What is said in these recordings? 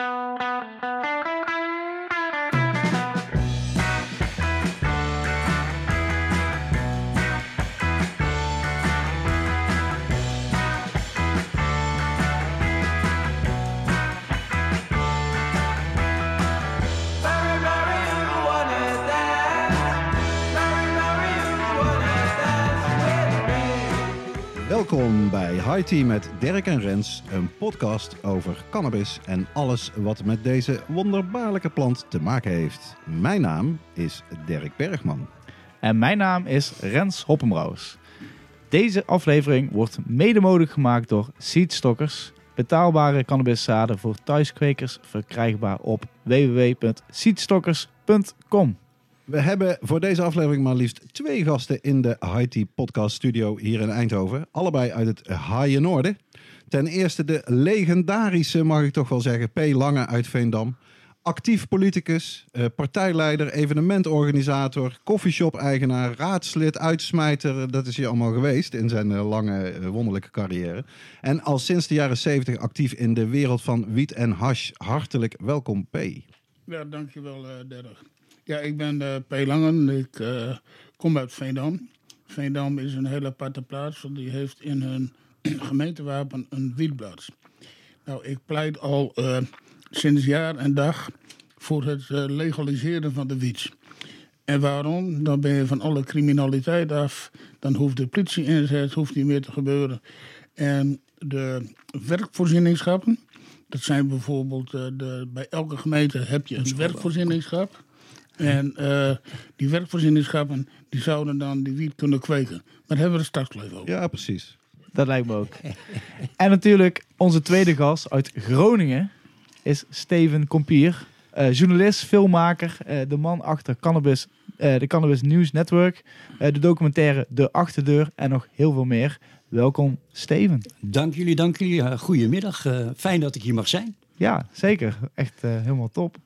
Música Welkom bij High Tea met Dirk en Rens, een podcast over cannabis en alles wat met deze wonderbaarlijke plant te maken heeft. Mijn naam is Dirk Bergman. En mijn naam is Rens Hoppenbrouwers. Deze aflevering wordt mede mogelijk gemaakt door Seedstockers. Betaalbare cannabiszaden voor thuiskwekers verkrijgbaar op www.seedstockers.com. We hebben voor deze aflevering maar liefst twee gasten in de Tea podcast studio hier in Eindhoven. Allebei uit het Haaien Noorden. Ten eerste de legendarische, mag ik toch wel zeggen, P. Lange uit Veendam. Actief politicus, eh, partijleider, evenementorganisator, koffieshop-eigenaar, raadslid, uitsmijter. Dat is hij allemaal geweest in zijn eh, lange, eh, wonderlijke carrière. En al sinds de jaren 70 actief in de wereld van wiet en hash. Hartelijk welkom, P. Ja, dankjewel, uh, Derg. Ja, ik ben uh, P. Langen. Ik uh, kom uit Veendam. Veendam is een hele aparte plaats, want die heeft in hun gemeentewapen een wietblad. Nou, ik pleit al uh, sinds jaar en dag voor het legaliseren van de wiet. En waarom? Dan ben je van alle criminaliteit af. Dan hoeft de politie inzet, hoeft niet meer te gebeuren. En de werkvoorzieningschappen, dat zijn bijvoorbeeld, de, bij elke gemeente heb je een werkvoorzieningschap. En uh, die werkvoorzieningschappen die zouden dan die wiet kunnen kweken. Maar daar hebben we wel even over. Ja, precies. Dat lijkt me ook. en natuurlijk onze tweede gast uit Groningen is Steven Kompier. Uh, journalist, filmmaker, uh, de man achter Cannabis, de Cannabis News Network. de documentaire De Achterdeur en nog heel veel meer. Welkom Steven. Dank jullie, dank jullie. goedemiddag. fijn dat ik hier mag zijn. Ja, zeker. Echt helemaal top.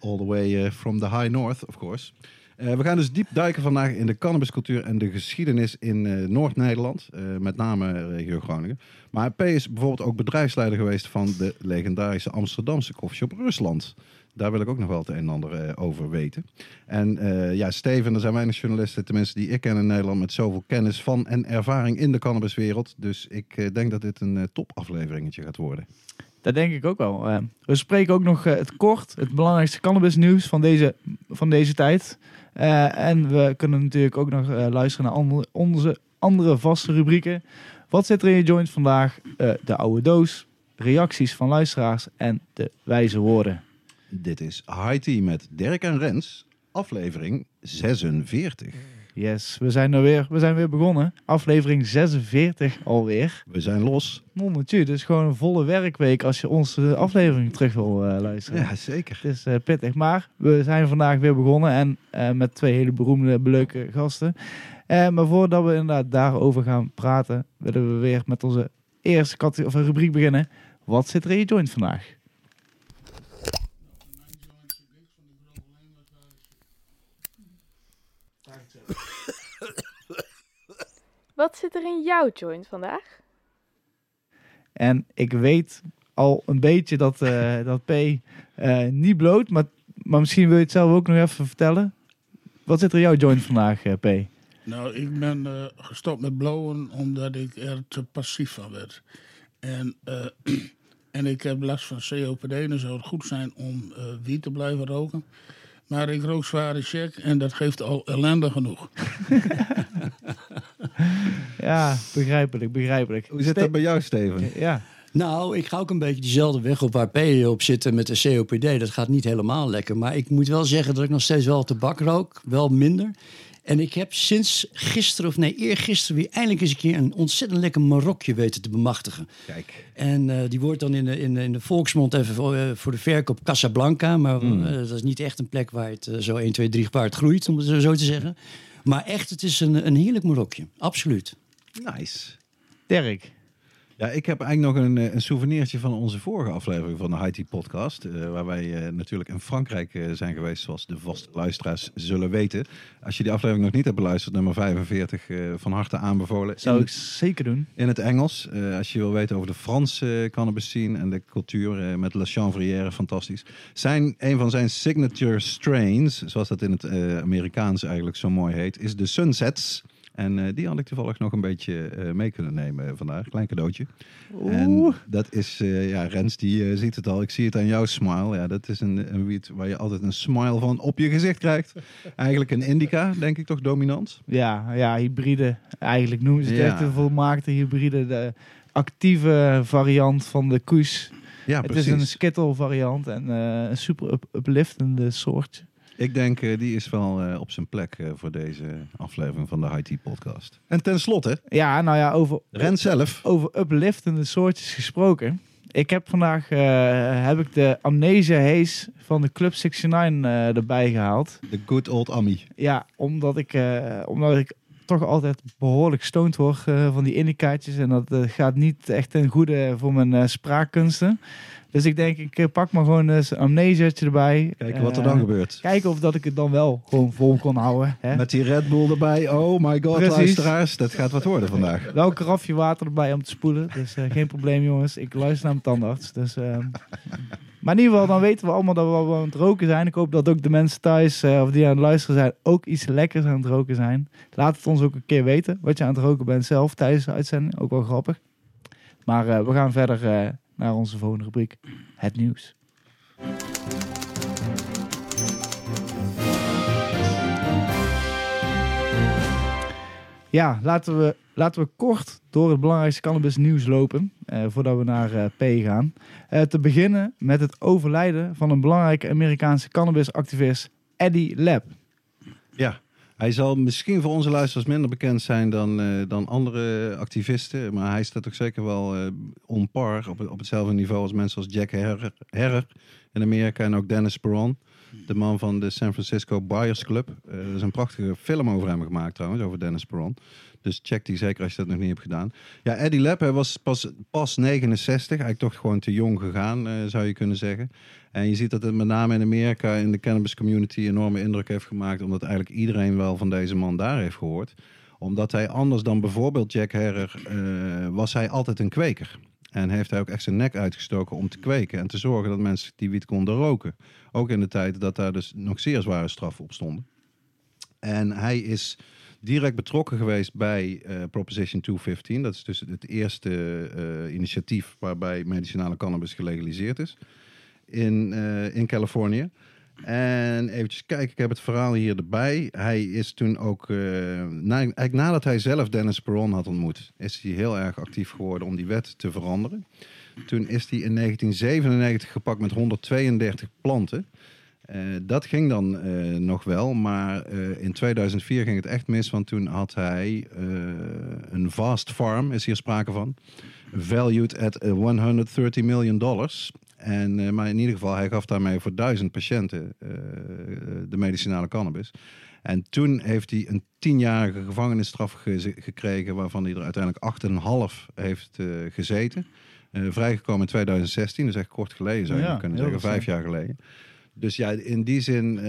All the way uh, from the high north, of course. Uh, we gaan dus diep duiken vandaag in de cannabiscultuur en de geschiedenis in uh, Noord-Nederland, met name regio Groningen. Maar P is bijvoorbeeld ook bedrijfsleider geweest van de legendarische Amsterdamse koffieshop Rusland. Daar wil ik ook nog wel het een en ander over weten. En ja, Steven, er zijn weinig journalisten, tenminste die ik ken in Nederland, met zoveel kennis van en ervaring in de cannabiswereld. Dus ik denk dat dit een topafleveringetje gaat worden. Dat denk ik ook wel. Uh, we spreken ook nog uh, het kort, het belangrijkste cannabisnieuws van deze, van deze tijd. Uh, en we kunnen natuurlijk ook nog luisteren naar andere, onze andere vaste rubrieken. Wat zit er in je joint vandaag? de oude doos, reacties van luisteraars en de wijze woorden. Dit is High Tea met Dirk en Rens, aflevering 46. Yes, we zijn er weer. We zijn weer begonnen. Aflevering 46 alweer. We zijn los. Nonnetje, dus gewoon een volle werkweek als je onze aflevering terug wil uh, luisteren. Ja, zeker. Het is uh, pittig. Maar we zijn vandaag weer begonnen en uh, met twee hele beroemde, leuke gasten. maar voordat we inderdaad daarover gaan praten, willen we weer met onze eerste of rubriek beginnen. Wat zit er in je joint vandaag? Wat zit er in jouw joint vandaag? En ik weet al een beetje dat, uh, dat P uh, niet bloot, maar, maar misschien wil je het zelf ook nog even vertellen. Wat zit er in jouw joint vandaag, uh, P? Nou, ik ben gestopt met blowen omdat ik er te passief van werd. En, en ik heb last van COPD, dan zou het goed zijn om wiet te blijven roken. Maar ik rook zware check en dat geeft al ellende genoeg. ja, begrijpelijk, begrijpelijk. Hoe zit dat bij jou, Steven? Ja. Nou, ik ga ook een beetje diezelfde weg op waar P op zit met de COPD. Dat gaat niet helemaal lekker. Maar ik moet wel zeggen dat ik nog steeds wel tabak rook. Wel minder. En ik heb sinds gisteren, of nee, eergisteren weer eindelijk eens een keer een ontzettend lekker Marokje weten te bemachtigen. Kijk. En uh, die wordt dan in de, in, de, in de volksmond even voor, uh, voor de verkoop Casablanca. Maar mm. uh, dat is niet echt een plek waar het zo 1, 2, 3 gepaard groeit, om het zo te zeggen. Maar echt, het is een, een heerlijk Marokje. Absoluut. Nice. Dirk. Ja, ik heb eigenlijk nog een, eh, een souvenirtje van onze vorige aflevering van de Haiti podcast. eh, waar wij eh, natuurlijk in Frankrijk eh, zijn geweest, zoals de vaste luisteraars zullen weten. Als je die aflevering nog niet hebt beluisterd, nummer 45, eh, van harte aanbevolen. Zou In- ik zeker doen. in het Engels. eh, als je wil weten over de Franse uh, cannabis scene en de cultuur eh, met La Chanvrière, fantastisch. Zijn, een van zijn signature strains, zoals dat in het eh, Amerikaans eigenlijk zo mooi heet, is de Sunsets. En eh, die had ik toevallig nog een beetje eh, mee kunnen nemen vandaag. Klein cadeautje. En dat is, eh, ja, Rens die ziet het al. Ik zie het aan jouw smile. Ja, dat is een, een wiet waar je altijd een smile van op je gezicht krijgt. Eigenlijk een indica, denk ik toch, dominant. Ja, ja, hybride. Eigenlijk noemen ze het Ja. echt een volmaakte hybride. De actieve variant van de koes. Ja, het precies. is een skittle variant en een super up upliftende soort. Ik denk, eh, die is wel eh, op zijn plek eh, voor deze aflevering van de High Tea podcast. En tenslotte, Ja, nou ja, over, Ren zelf. over upliftende soortjes gesproken. Ik heb vandaag eh, heb ik de Amnesia Haze van de Club 69 eh, erbij gehaald. De good old Ami. Ja, omdat ik, eh, omdat ik toch altijd behoorlijk stoned word eh, van die indicaatjes. En dat eh, gaat niet echt ten goede voor mijn eh, spraakkunsten. Dus ik denk, ik eh, pak maar gewoon eens een amnesiaatje erbij. Kijken wat er Eh, dan gebeurt. Kijken of dat ik het dan wel gewoon vol kon houden. Hè? Met die Red Bull erbij. Oh my god, Precies. luisteraars. Dat gaat wat worden vandaag. Wel een karafje water erbij om te spoelen. Dus eh, geen probleem jongens. Ik luister naar mijn tandarts. Dus, eh, maar in ieder geval, dan weten we allemaal dat we aan het roken zijn. Ik hoop dat ook de mensen thuis of die aan het luisteren zijn ook iets lekkers aan het roken zijn. Laat het ons ook een keer weten wat je aan het roken bent zelf tijdens de uitzending. Ook wel grappig. Maar we gaan verder naar onze volgende rubriek. Het nieuws. Ja, laten we, laten we kort door het belangrijkste cannabis nieuws lopen. eh, voordat we naar eh, P gaan. Eh, te beginnen met het overlijden van een belangrijke Amerikaanse cannabisactivist Eddie Lab. Ja, hij zal misschien voor onze luisteraars minder bekend zijn dan, eh, dan andere activisten. Maar hij staat ook zeker wel eh on par, op, op hetzelfde niveau als mensen als Jack Herrer, in Amerika. En ook Dennis Peron, de man van de San Francisco Buyers Club. Eh, er is een prachtige film over hem gemaakt trouwens, over Dennis Peron. Dus check die zeker als je dat nog niet hebt gedaan. Ja, Eddie Lab, hij was pas, pas 69. Eigenlijk toch gewoon te jong gegaan, zou je kunnen zeggen. En je ziet dat het met name in Amerika in de cannabis community enorme indruk heeft gemaakt. Omdat eigenlijk iedereen wel van deze man daar heeft gehoord. Omdat hij anders dan bijvoorbeeld Jack Herrer eh, was hij altijd een kweker. En heeft hij ook echt zijn nek uitgestoken om te kweken. En te zorgen dat mensen die wiet konden roken. Ook in de tijd dat daar dus nog zeer zware straffen op stonden. En hij is direct betrokken geweest bij eh, Proposition 215. Dat is dus het eerste eh, initiatief waarbij medicinale cannabis gelegaliseerd is in, eh, in Californië. En eventjes kijken, ik heb het verhaal hier erbij. Hij is toen ook, eh, na, eigenlijk nadat hij zelf Dennis Peron had ontmoet, is hij heel erg actief geworden om die wet te veranderen. Toen is hij in 1997 gepakt met 132 planten. Eh, dat ging dan nog wel, maar in 2004 ging het echt mis, want toen had hij een vast farm, is hier sprake van, valued at eh, 130 miljoen dollars. En, eh, maar in ieder geval, hij gaf daarmee voor duizend patiënten eh, de medicinale cannabis. En toen heeft hij een tienjarige gevangenisstraf ge- gekregen, waarvan hij er uiteindelijk 8,5 heeft eh, gezeten. Vrijgekomen in 2016, dus echt kort geleden zou je Ja, kunnen zeggen, vijf jaar geleden. Dus ja, in die zin,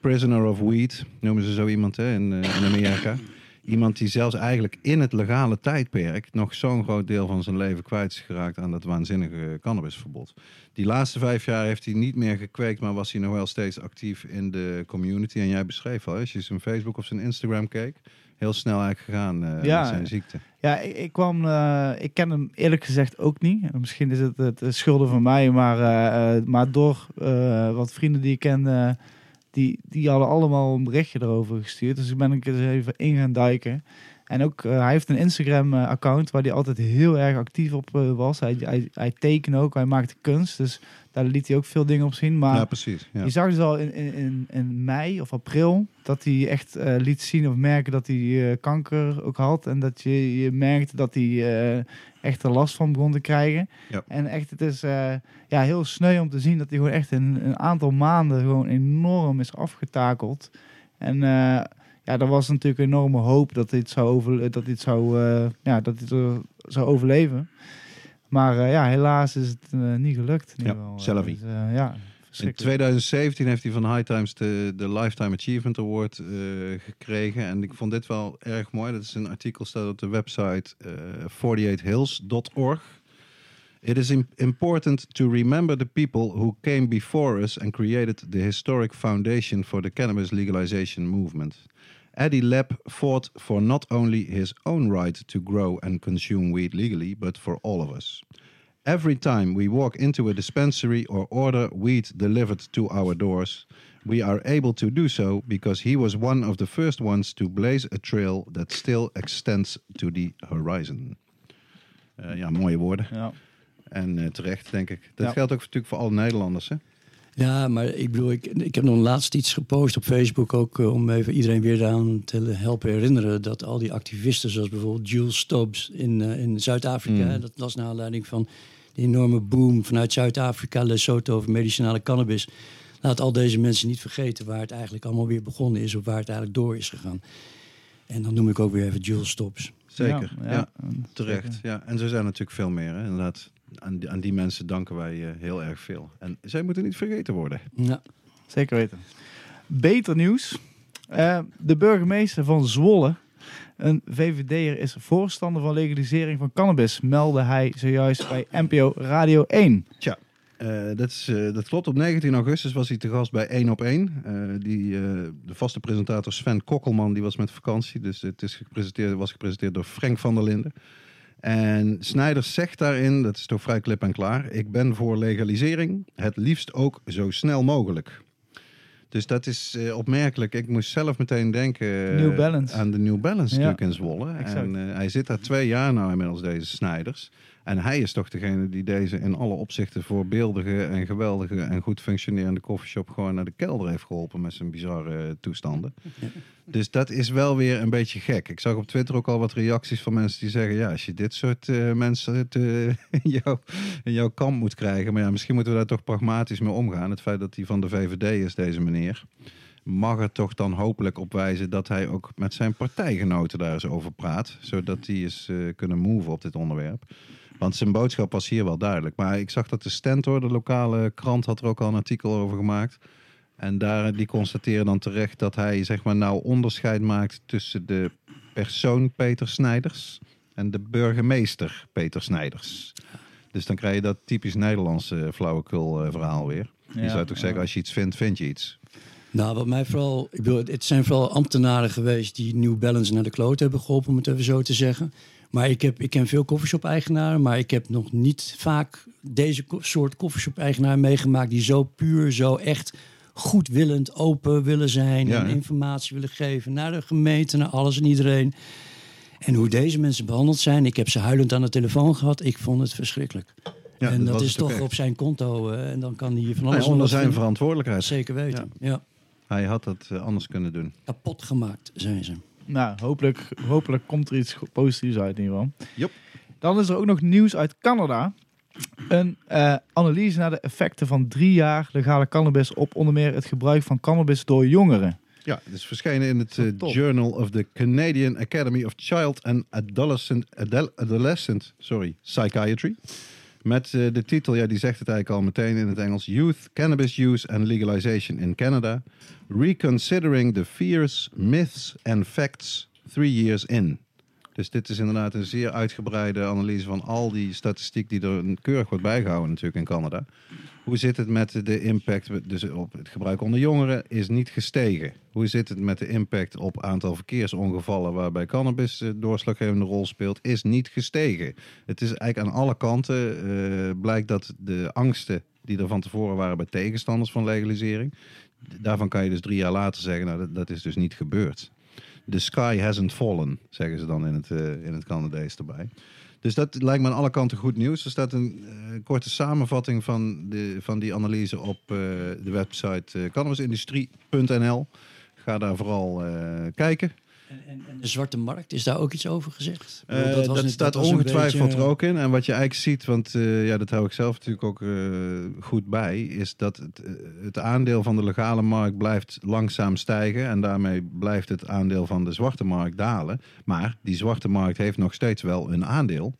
prisoner of weed, noemen ze zo iemand hè, in, in Amerika. Iemand die zelfs eigenlijk in het legale tijdperk nog zo'n groot deel van zijn leven kwijt is geraakt aan dat waanzinnige cannabisverbod. Die laatste vijf jaar heeft hij niet meer gekweekt, maar was hij nog wel steeds actief in de community. En jij beschreef al, als je zijn Facebook of zijn Instagram keek, heel snel eigenlijk gegaan eh, Ja. met zijn ziekte. Ja, ik, ik kwam, eh, ik ken hem eerlijk gezegd ook niet. Misschien is het het, schulden van mij, maar, eh, maar door wat vrienden die ik ken, die, die hadden allemaal een berichtje erover gestuurd. Dus ik ben er eens even in gaan duiken. En ook, eh, hij heeft een Instagram-account waar hij altijd heel erg actief op eh, was. Hij, hij, hij ook, hij maakte kunst, dus daar liet hij ook veel dingen op zien. Maar ja, precies. Ja. je zag dus al in, in, in, mei of april dat hij echt eh, liet zien of merken dat hij eh, kanker ook had. En dat je, je merkte dat hij eh, echt er last van begon te krijgen. Ja. En echt, het is ja, heel sneu om te zien dat hij gewoon echt in een aantal maanden gewoon enorm is afgetakeld. En ja, er was natuurlijk enorme hoop dat het zou, over, dat het zou, ja, dat er zou overleven. Maar eh, ja, helaas is het eh, niet gelukt. In Ja. Selfie. Dus, eh, ja, In verschrikkelijk. 2017 heeft hij van High Times de, de Lifetime Achievement Award eh, gekregen. En ik vond dit wel erg mooi. Dat is een artikel staat op de website eh 48hills.org. It is im- important to remember the people who came before us and created the historic foundation for the cannabis legalization movement. Eddie Lab fought for not only his own right to grow and consume weed legally, but for all of us. Every time we walk into a dispensary or order weed delivered to our doors, we are able to do so because he was one of the first ones to blaze a trail that still extends to the horizon. Eh, ja, mooie woorden. Ja. En eh, terecht, denk ik. Dat Ja. geldt ook natuurlijk voor alle Nederlanders. Hè? Ja, maar ik bedoel, ik, ik heb nog laatst iets gepost op Facebook ook eh, om even iedereen weer eraan te helpen herinneren dat al die activisten, zoals bijvoorbeeld Jules Stubbs in, eh, in Zuid-Afrika, Mm. hè, dat was naar aanleiding van de enorme boom vanuit Zuid-Afrika, Lesotho over medicinale cannabis. Laat al deze mensen niet vergeten waar het eigenlijk allemaal weer begonnen is of waar het eigenlijk door is gegaan. En dan noem ik ook weer even Jules Stubbs. Zeker, ja, en terecht. Ja. En zo zijn er natuurlijk veel meer. Hè? Inderdaad, aan die, aan die mensen danken wij eh, heel erg veel. En zij moeten niet vergeten worden. Ja. Zeker weten. Beter nieuws. Eh, de burgemeester van Zwolle, een VVD'er, is voorstander van legalisering van cannabis, meldde hij zojuist bij NPO Radio 1. Eh, dat, is, eh, dat klopt. Op 19 augustus was hij te gast bij 1 op 1. Eh, die, eh, de vaste presentator Sven Kokkelman die was met vakantie. Dus het is gepresenteerd, was gepresenteerd door Frank van der Linden. En Snijders zegt daarin, dat is toch vrij klip en klaar... ik ben voor legalisering, het liefst ook zo snel mogelijk. Dus dat is eh, opmerkelijk. Ik moest zelf meteen denken eh, aan de New Balance Ja, natuurlijk in Zwolle. exact. En eh, hij zit daar twee jaar nou inmiddels, deze Snijders. En hij is toch degene die deze in alle opzichten voorbeeldige en geweldige en goed functionerende koffieshop gewoon naar de kelder heeft geholpen met zijn bizarre toestanden. Dus dat is wel weer een beetje gek. Ik zag op Twitter ook al wat reacties van mensen die zeggen: ja, als je dit soort eh, mensen eh, in, jouw, in jouw kamp moet krijgen. Maar ja, misschien moeten we daar toch pragmatisch mee omgaan. Het feit dat hij van de VVD is, deze meneer. Mag er toch dan hopelijk op wijzen dat hij ook met zijn partijgenoten daar eens over praat. Zodat die eens eh, kunnen move op dit onderwerp. Want zijn boodschap was hier wel duidelijk. Maar ik zag dat de Stentor, de lokale krant, had er ook al een artikel over gemaakt. En daar, die constateren dan terecht dat hij zeg maar nou onderscheid maakt tussen de persoon Peter Snijders en de burgemeester Peter Snijders. Dus dan krijg je dat typisch Nederlandse flauwekul eh, verhaal weer. je zou toch zeggen, als je iets vindt, vind je iets. Nou, wat mij vooral. Ik bedoel, het zijn vooral ambtenaren geweest die New Balance naar de kloot hebben geholpen, om het even zo te zeggen. Maar ik, heb, ik ken veel koffieshop-eigenaren, maar ik heb nog niet vaak deze soort koffieshop-eigenaar meegemaakt die zo puur, zo echt goedwillend, open willen zijn Ja, en informatie willen geven naar de gemeente, naar alles en iedereen. En hoe deze mensen behandeld zijn, ik heb ze huilend aan de telefoon gehad, ik vond het verschrikkelijk. Ja, en dat, is toch echt. op zijn konto eh, en dan kan hij van alles onder wat zijn verantwoordelijkheid. Zeker weten, ja. Hij had dat eh, anders kunnen doen. Kapot gemaakt, zijn ze. Nou, hopelijk, hopelijk komt er iets positiefs uit in ieder geval. Jop. Dan is er ook nog nieuws uit Canada. Een eh, analyse naar de effecten van drie jaar legale cannabis op onder meer het gebruik van cannabis door jongeren. Ja, het is verschenen in het eh. Journal of the Canadian Academy of Child and Adolescent, Adel- Adolescent sorry, Psychiatry. Met eh, de titel, ja, die zegt het eigenlijk al meteen in het Engels: Youth Cannabis Use and Legalization in Canada. Reconsidering the fears, myths and facts three years in. Dus dit is inderdaad een zeer uitgebreide analyse van al die statistiek die er keurig wordt bijgehouden natuurlijk in Canada. Hoe zit het met de impact dus op het gebruik onder jongeren is niet gestegen? Hoe zit het met de impact op aantal verkeersongevallen waarbij cannabis de doorslaggevende rol speelt? Is niet gestegen. Het is eigenlijk aan alle kanten eh, blijkt dat de angsten die er van tevoren waren bij tegenstanders van legalisering, daarvan kan je dus drie jaar later zeggen, nou dat, dat is dus niet gebeurd. The sky hasn't fallen, zeggen ze dan in het, eh, in het Canadees erbij. Dus dat lijkt me aan alle kanten goed nieuws. Er staat een eh, korte samenvatting van, de, van die analyse op eh, de website cannabisindustrie.nl. Ga daar vooral kijken. En, en, de zwarte markt, is daar ook iets over gezegd? Eh, bedoel, dat een- staat ongetwijfeld beetje- er ook in. En wat je eigenlijk ziet, want eh, ja, dat hou ik zelf natuurlijk ook eh, goed bij, is dat het, eh, het aandeel van de legale markt blijft langzaam stijgen. En daarmee blijft het aandeel van de zwarte markt dalen. Maar die zwarte markt heeft nog steeds wel een aandeel.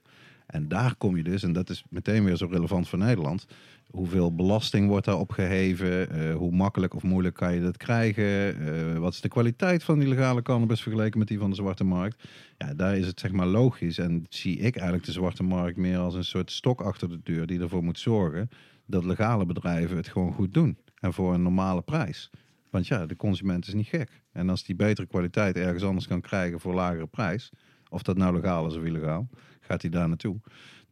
En daar kom je dus, en dat is meteen weer zo relevant voor Nederland. Hoeveel belasting wordt daar opgeheven? Eh, hoe makkelijk of moeilijk kan je dat krijgen? Eh, wat is de kwaliteit van die legale cannabis vergeleken met die van de zwarte markt? Ja, daar is het zeg maar logisch. En zie ik eigenlijk de zwarte markt meer als een soort stok achter de deur die ervoor moet zorgen dat legale bedrijven het gewoon goed doen. En voor een normale prijs. Want ja, de consument is niet gek. En als die betere kwaliteit ergens anders kan krijgen voor lagere prijs, of dat nou legaal is of illegaal, gaat hij daar naartoe.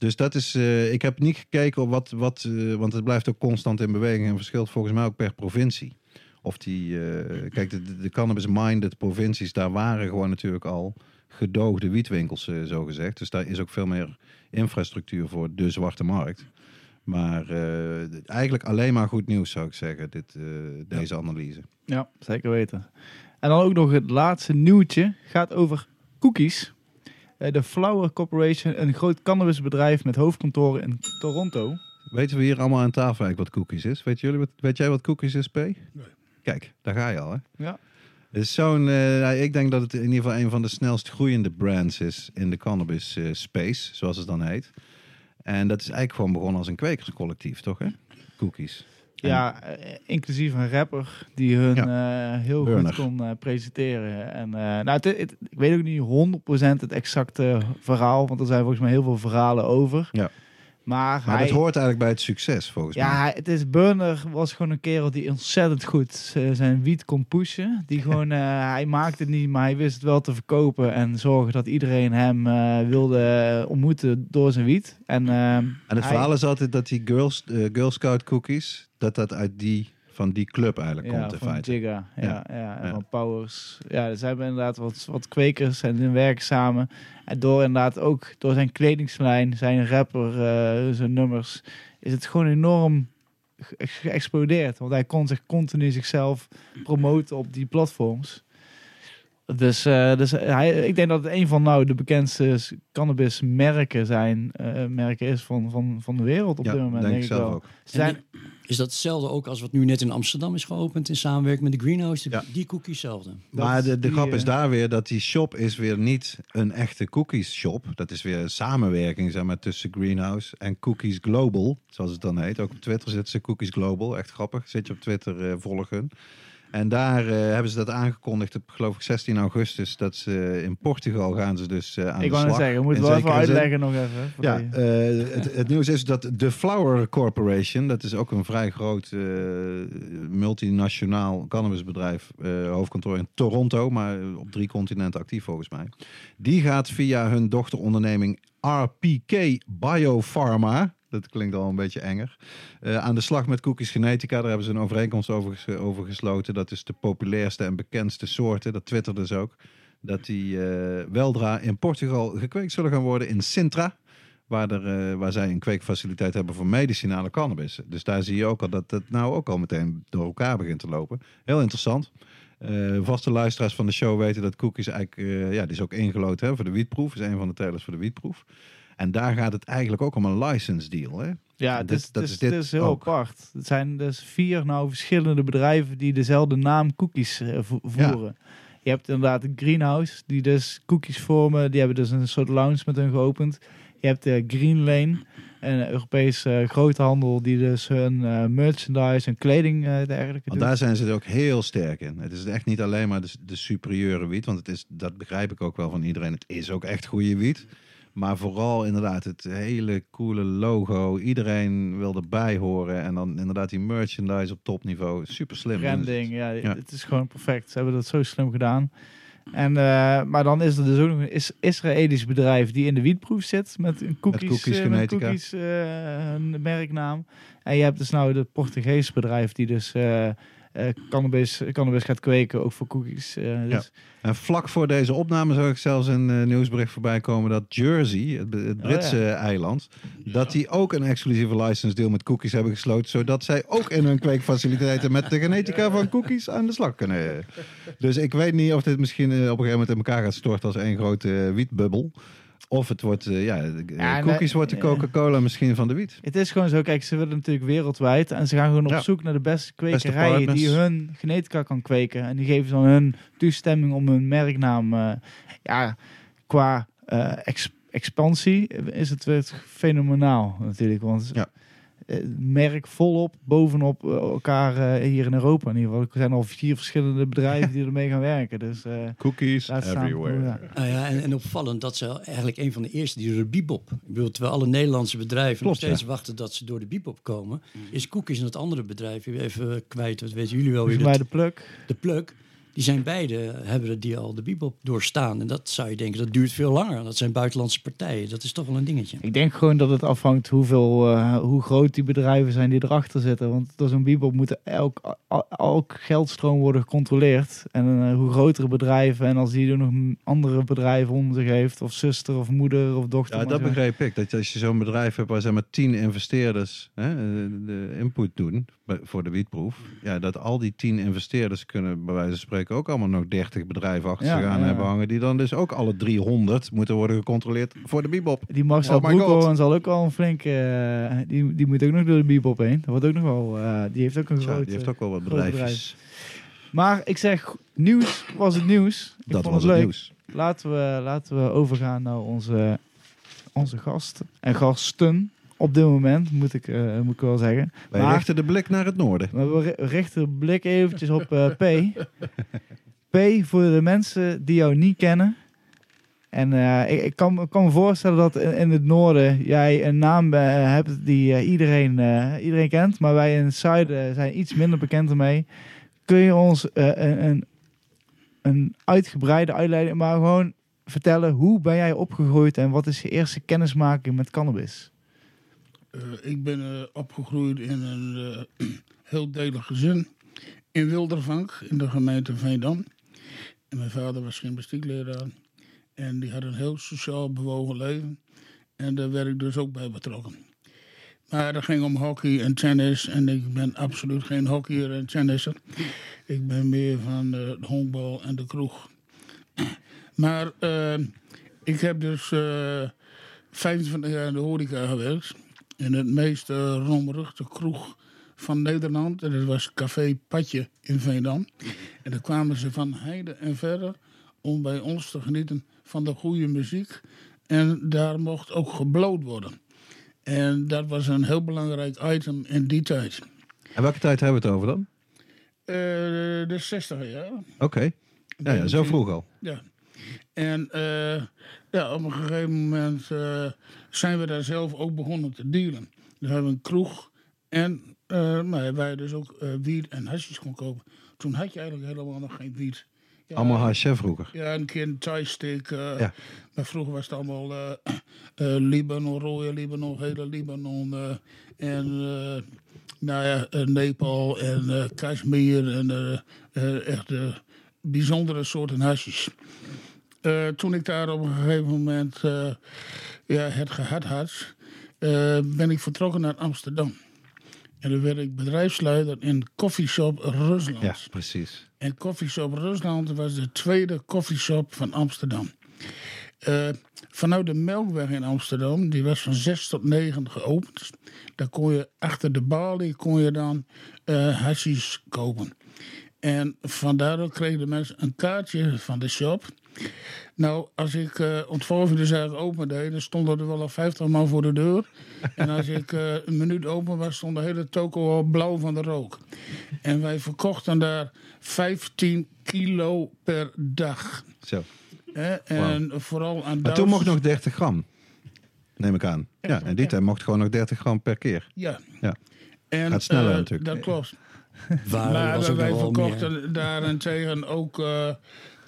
Dus dat is, eh, ik heb niet gekeken op wat, wat eh, want het blijft ook constant in beweging en verschilt volgens mij ook per provincie. Of die, eh, kijk, de, de, de cannabis-minded provincies, daar waren gewoon natuurlijk al gedoogde wietwinkels, zo gezegd. Dus daar is ook veel meer infrastructuur voor de zwarte markt. Maar eigenlijk alleen maar goed nieuws, zou ik zeggen, dit, deze analyse. Ja, zeker weten. En dan ook nog het laatste nieuwtje. Gaat over cookies. Eh, De Flower Corporation, een groot cannabisbedrijf met hoofdkantoren in Toronto. Weten we hier allemaal aan tafel eigenlijk wat cookies is? Weet, jullie wat, weet jij wat cookies is, P? Nee. Kijk, daar ga je al, hè? Ja. Het is zo'n, eh, nou, ik denk dat het in ieder geval een van de snelst groeiende brands is in de cannabis eh, space, zoals het dan heet. En dat is eigenlijk gewoon begonnen als een kwekerscollectief, toch? Hè? Cookies. Ja, eh, inclusief een rapper die hun eh, heel goed kon eh, presenteren. En, nou, het, het- ik weet ook niet 100% het exacte verhaal, want er zijn volgens mij heel veel verhalen over. Ja. Maar, Maar hij, dat hoort eigenlijk bij het succes, volgens mij. ja, het is Burner was gewoon een kerel die ontzettend goed eh, zijn wiet kon pushen. Die gewoon, eh, hij maakte het niet, maar hij wist het wel te verkopen en zorgen dat iedereen hem eh, wilde ontmoeten door zijn wiet. En, eh, En het hij- verhaal is altijd dat die Girls, Girl Scout cookies, dat dat uit die, van die club eigenlijk Ja, komt in van feite. Jigga. Ja, Ja. ja. en Ja. van Powers. Ja, er zijn inderdaad wat, wat kwekers en die werken samen. En door inderdaad ook door zijn kledingslijn, zijn rapper, eh, zijn nummers, is het gewoon enorm ge- geëxplodeerd. Want hij kon zich continu zichzelf promoten op die platforms. Dus, eh, dus hij, ik denk dat het een van nou, de bekendste cannabis merken zijn, eh, merken is van, van, van de wereld op Ja, dit moment. denk Denk, ik zelf wel. ook. Ze zijn, Is dat hetzelfde ook als wat nu net in Amsterdam is geopend in samenwerking met de Greenhouse? Ja. Die cookies hetzelfde. Maar de, de die, grap is eh, daar weer dat die shop is weer niet een echte cookies shop. Dat is weer een samenwerking zeg maar, tussen Greenhouse en Cookies Global, zoals het dan heet. Ook op Twitter zitten ze Cookies Global, echt grappig. Zit je op Twitter, eh volgen. En daar eh, hebben ze dat aangekondigd op geloof ik 16 augustus. Dat ze in Portugal gaan ze dus eh, aan ik de wou net slag. zeggen, we moeten wel even zin. uitleggen nog even. Ja, eh, het, het nieuws is dat de Flower Corporation, dat is ook een vrij groot multinationaal cannabisbedrijf, hoofdkantoor in Toronto, maar op drie continenten actief volgens mij. Die gaat via hun dochteronderneming RPK Biopharma, dat klinkt al een beetje enger, eh, aan de slag met cookies genetica. Daar hebben ze een overeenkomst over, over gesloten. Dat is de populairste en bekendste soorten, dat twitterde dus ook. Dat die eh, weldra in Portugal gekweekt zullen gaan worden in Sintra. Waar, er, eh, waar zij een kweekfaciliteit hebben voor medicinale cannabis. Dus daar zie je ook al dat het nou ook al meteen door elkaar begint te lopen. Heel interessant. Vaste luisteraars van de show weten dat Cookies eigenlijk... ja, die is ook ingeloten hè, voor de wietproef. Is een van de telers voor de wietproef. En daar gaat het eigenlijk ook om een license deal. Hè? Ja, dit- is, dat is dit is heel ook. apart. Het zijn dus vier nou verschillende bedrijven die dezelfde naam cookies eh, vo- voeren. Je hebt inderdaad de Greenhouse, die dus cookies vormen. Die hebben dus een soort lounge met hun geopend. Je hebt de Green Lane, een Europese eh, groothandel die dus hun eh, merchandise en kleding eh dergelijke Want doet. daar zijn ze ook heel sterk in. Het is echt niet alleen maar de, de superieure wiet. Want het is, dat begrijp ik ook wel van iedereen. Het is ook echt goede wiet. Maar vooral inderdaad het hele coole logo. Iedereen wil erbij horen. En dan inderdaad die merchandise op topniveau. Super slim. branding. Ja, Ja. het is gewoon perfect. Ze hebben dat zo slim gedaan. En, eh, maar dan is er dus ook nog een is Israëlisch bedrijf die in de wietproef zit met een cookies, cookies eh, met genetica. cookies eh, een merknaam. En je hebt dus nou het Portugees bedrijf die dus cannabis, cannabis gaat kweken, ook voor cookies. eh, dus, En vlak voor deze opname zag ik zelfs een eh, nieuwsbericht voorbij komen dat Jersey, het, het Oh, Britse eiland, dat die ook een exclusieve license deal met cookies hebben gesloten, zodat zij ook in hun kweekfaciliteiten met de genetica van cookies aan de slag kunnen. Dus ik weet niet of dit misschien eh, op een gegeven moment in elkaar gaat storten als één grote eh, wietbubbel. Of het wordt, eh, ja, de- Ja, cookies wordt de eh. Coca-Cola misschien van de wiet. Het is gewoon zo, kijk, ze willen natuurlijk wereldwijd en ze gaan gewoon op Ja. zoek naar de beste kwekerijen die hun genetica kan kweken. En die geven dan hun toestemming om hun merknaam, eh, ja, qua eh, ex- expansie is het weer fenomenaal natuurlijk. Want Ja. Het merk volop bovenop eh, elkaar eh, hier in Europa in ieder geval. Er zijn al vier verschillende bedrijven die ermee gaan werken. Dus eh, Cookies staan. everywhere. Ja. Nou ja, en, en opvallend dat ze eigenlijk een van de eerste die door de bebop. Ik bedoel, terwijl alle Nederlandse bedrijven Klopt, nog steeds ja. wachten dat ze door de bebop komen, is Cookies en het andere bedrijf, even kwijt, wat weten jullie wel weer, de pluk. de pluk. Die zijn beide, hebben die al de bebop doorstaan. En dat zou je denken, dat duurt veel langer. Dat zijn buitenlandse partijen. Dat is toch wel een dingetje. Ik denk gewoon dat het afhangt hoeveel, eh, hoe groot die bedrijven zijn die erachter zitten. Want door zo'n bebop moet elk, al- elk geldstroom worden gecontroleerd. En eh, hoe grotere bedrijven, en als die er nog andere bedrijven onder zich heeft, of zuster of moeder of dochter. Ja, dat zo. begreep ik. Dat als je zo'n bedrijf hebt waar zeg maar tien investeerders hè, de, de input doen voor de wietproef, ja, dat al die tien investeerders kunnen bij wijze van spreken ook allemaal nog 30 bedrijven achter Ja, zich aan ja. hebben hangen, die dan dus ook alle 300 moeten worden gecontroleerd voor de bebop. Die Marcel Oh. Broekhoorn zal ook wel een flinke... eh, die, die moet ook nog door de bebop heen. Dat wordt ook nog wel... eh, die heeft ook een groot... die heeft ook wel wat groot. Maar ik zeg, nieuws was het nieuws. Ik Dat vond was het het leuk. nieuws. Laten we, laten we overgaan naar onze, onze gasten. En gasten op dit moment, moet ik, eh, moet ik wel zeggen. Wij Maar- richten de blik naar het noorden. Maar we ri- richten de blik eventjes op eh, P. P, voor de mensen die jou niet kennen. En eh, ik, kan, kan me voorstellen dat in, het noorden jij een naam eh, hebt die eh, iedereen, iedereen kent. Maar wij in het zuiden zijn iets minder bekend ermee. Kun je ons een, een, een uitgebreide uitleiding, maar gewoon vertellen hoe ben jij opgegroeid en wat is je eerste kennismaking met cannabis? Ik ben opgegroeid in een heel delig gezin in Wildervank, in de gemeente Veendam. En mijn vader was gymnastiekleraar. En die had een heel sociaal bewogen leven. En daar werd ik dus ook bij betrokken. Maar het ging om hockey en tennis. En ik ben absoluut geen hockeyer en tennisser. Ik ben meer van eh, de honkbal en de kroeg. Maar eh, ik heb dus eh 25 jaar in de horeca gewerkt. In het meest uh, kroeg van Nederland. En dat was Café Patje in Veendam. En daar kwamen ze van heide en verre om bij ons te genieten van de goede muziek. En daar mocht ook gebloot worden. En dat was een heel belangrijk item in die tijd. En welke tijd hebben we het over dan? Eh, de 60 jaar. Oké. Ja, ja, zo vroeg al. Ja. En eh, ja, op een gegeven moment eh, zijn we daar zelf ook begonnen te dealen. Dus hebben we een kroeg en nou, waar je dus ook wiet en hasjes kon kopen. Toen had je eigenlijk helemaal nog geen wiet. Ja, Allemaal hè, vroeger. Ja, een keer een thai-stick. eh, Ja. Maar vroeger was het allemaal eh, eh, Libanon, rode Libanon, hele Libanon. en nou ja, Nepal en Kashmir en echt bijzondere soorten hasjes. Toen ik daar op een gegeven moment ja, het gehad had, ben ik vertrokken naar Amsterdam. En dan werd ik bedrijfsleider in Coffeeshop Rusland. Ja, precies. En Coffeeshop Rusland was de tweede coffeeshop van Amsterdam. Eh, vanuit de Melkweg in Amsterdam, die was van 6 tot 9 geopend. Daar kon je achter de balie kon je dan eh hashish kopen. En vandaar kregen de mensen een kaartje van de shop. Nou, als ik eh om 12 uur de zaak open deed, dan stonden er wel al 50 man voor de deur. En als ik eh, een minuut open was, stond de hele toko al blauw van de rook. En wij verkochten daar 15 kilo per dag. Zo. En vooral aan Maar toen mocht nog 30 gram. Neem ik aan. Ja, en die ja. tijd mocht gewoon nog 30 gram per keer. Ja. Ja. En, Gaat sneller eh, natuurlijk. Dat klopt. Waar maar was wij verkochten daarentegen ook eh,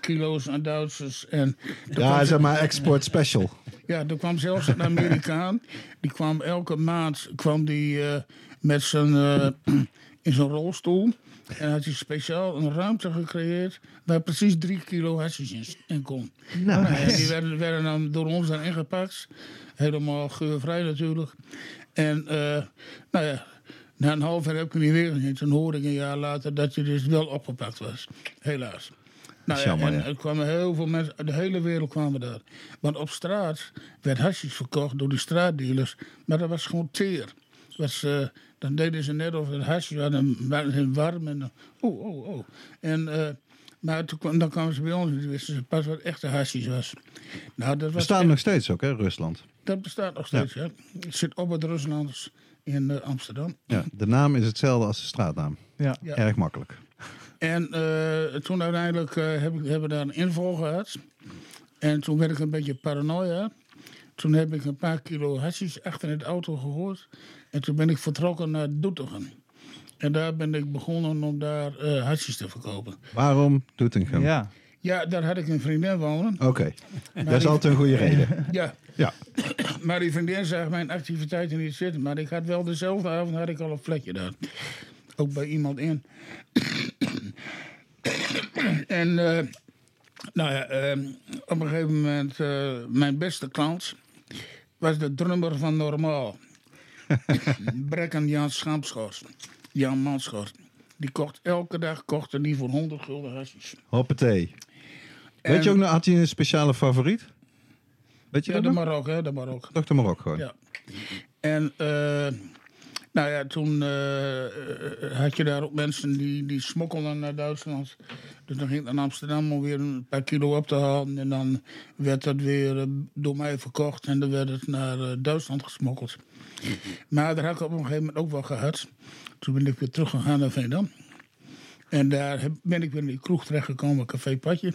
kilo's aan Duitsers. En Ja, zeg maar export special. Ja, er kwam zelfs een Amerikaan. Die kwam elke maand kwam die, eh, met zijn, eh, in zijn rolstoel. En had hij speciaal een ruimte gecreëerd waar precies drie kilo hashish in, kon. Nou, die werden, werden dan door ons dan ingepakt. Helemaal geurvrij natuurlijk. En eh, nou ja, na een half jaar heb ik hem niet weer gezien. Toen hoorde ik een jaar later dat hij dus wel opgepakt was. Helaas. Nou ja, Jammer, en ja. er kwamen heel veel mensen, uit de hele wereld kwamen daar. Want op straat werd hashish verkocht door die straatdealers. Maar dat was gewoon teer. Was, dan deden ze net of het hashish was en waren warm. En, oh, oh, oh. En, eh, Maar toen, kwam- dan kwamen ze bij ons en wisten ze pas wat echte hashish was. Nou, dat, was Bestaat echt- nog steeds ook, hè, Rusland. dat bestaat nog steeds, ja. Het zit op het Ruslands in eh, Amsterdam. Ja, de naam is hetzelfde als de straatnaam. Ja. Ja. Erg makkelijk. En eh, toen uiteindelijk eh, heb ik, hebben we daar een inval gehad. En toen werd ik een beetje paranoia. Toen heb ik een paar kilo hashish achter in de auto gegooid. En toen ben ik vertrokken naar Doetinchem. En daar ben ik begonnen om daar eh hashish te verkopen. Waarom Doetinchem? Ja. Ja, daar had ik een vriendin wonen. Oké, dat is altijd een goede reden. Ja, Ja. maar die vriendin zag mijn activiteiten niet zitten. Maar ik had wel dezelfde avond had ik al een vlekje daar. Ook bij iemand in. en eh, nou ja, eh, op een gegeven moment, eh, mijn beste klant was de drummer van Normaal. Brekken Jan Schampschort. Jan Manschort. Die kocht elke dag kocht die voor 100 gulden hashish. Hoppatee. En- Weet je ook nog, had hij een speciale favoriet? Weet je Ja, dat de? Marok, hè, de Marok. Dr. Marok gewoon. Ja. En eh, nou ja, toen eh, eh, had je daar ook mensen die, die smokkelden naar Duitsland. Dus dan ging ik naar Amsterdam om weer een paar kilo op te halen. En dan werd dat weer eh, door mij verkocht en dan werd het naar Duitsland gesmokkeld. Maar daar had ik op een gegeven moment ook wel gehad. Toen ben ik weer teruggegaan naar Veendam. En daar heb- ben ik weer in die kroeg terechtgekomen, Café Patje.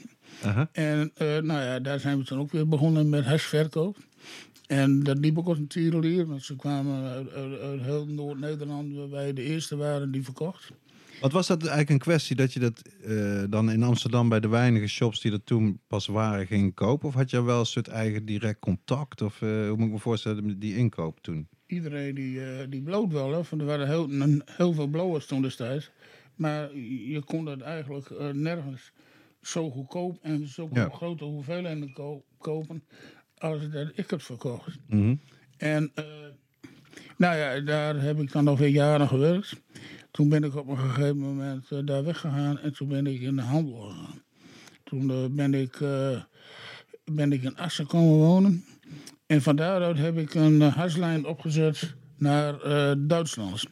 En nou ja, daar zijn we toen ook weer begonnen met hashverkoop. En dat liep ook als een tierenlier, want ze kwamen uit, uit- uit heel Noord-Nederland, waar wij de eerste waren die verkocht. Wat was dat eigenlijk een kwestie dat je dat eh, dan in Amsterdam bij de weinige shops die er toen pas waren ging kopen? Of had je wel een soort eigen direct contact? Of eh, hoe moet ik me voorstellen, die inkoop toen? Iedereen die, eh, die bloot wel, hè, want er waren heel, veel blowers toen destijds. Maar je kon het eigenlijk nergens zo goedkoop en zo Ja. grote hoeveelheden ko- kopen als dat ik het verkocht. Mhm. En eh, nou ja, daar heb ik dan nog weer jaren gewerkt. Toen ben ik op een gegeven moment eh, daar weggegaan en toen ben ik in de handel gegaan. Toen eh, ben, ik, ben ik in Assen komen wonen. En van daaruit heb ik een huislijn opgezet naar Duitsland.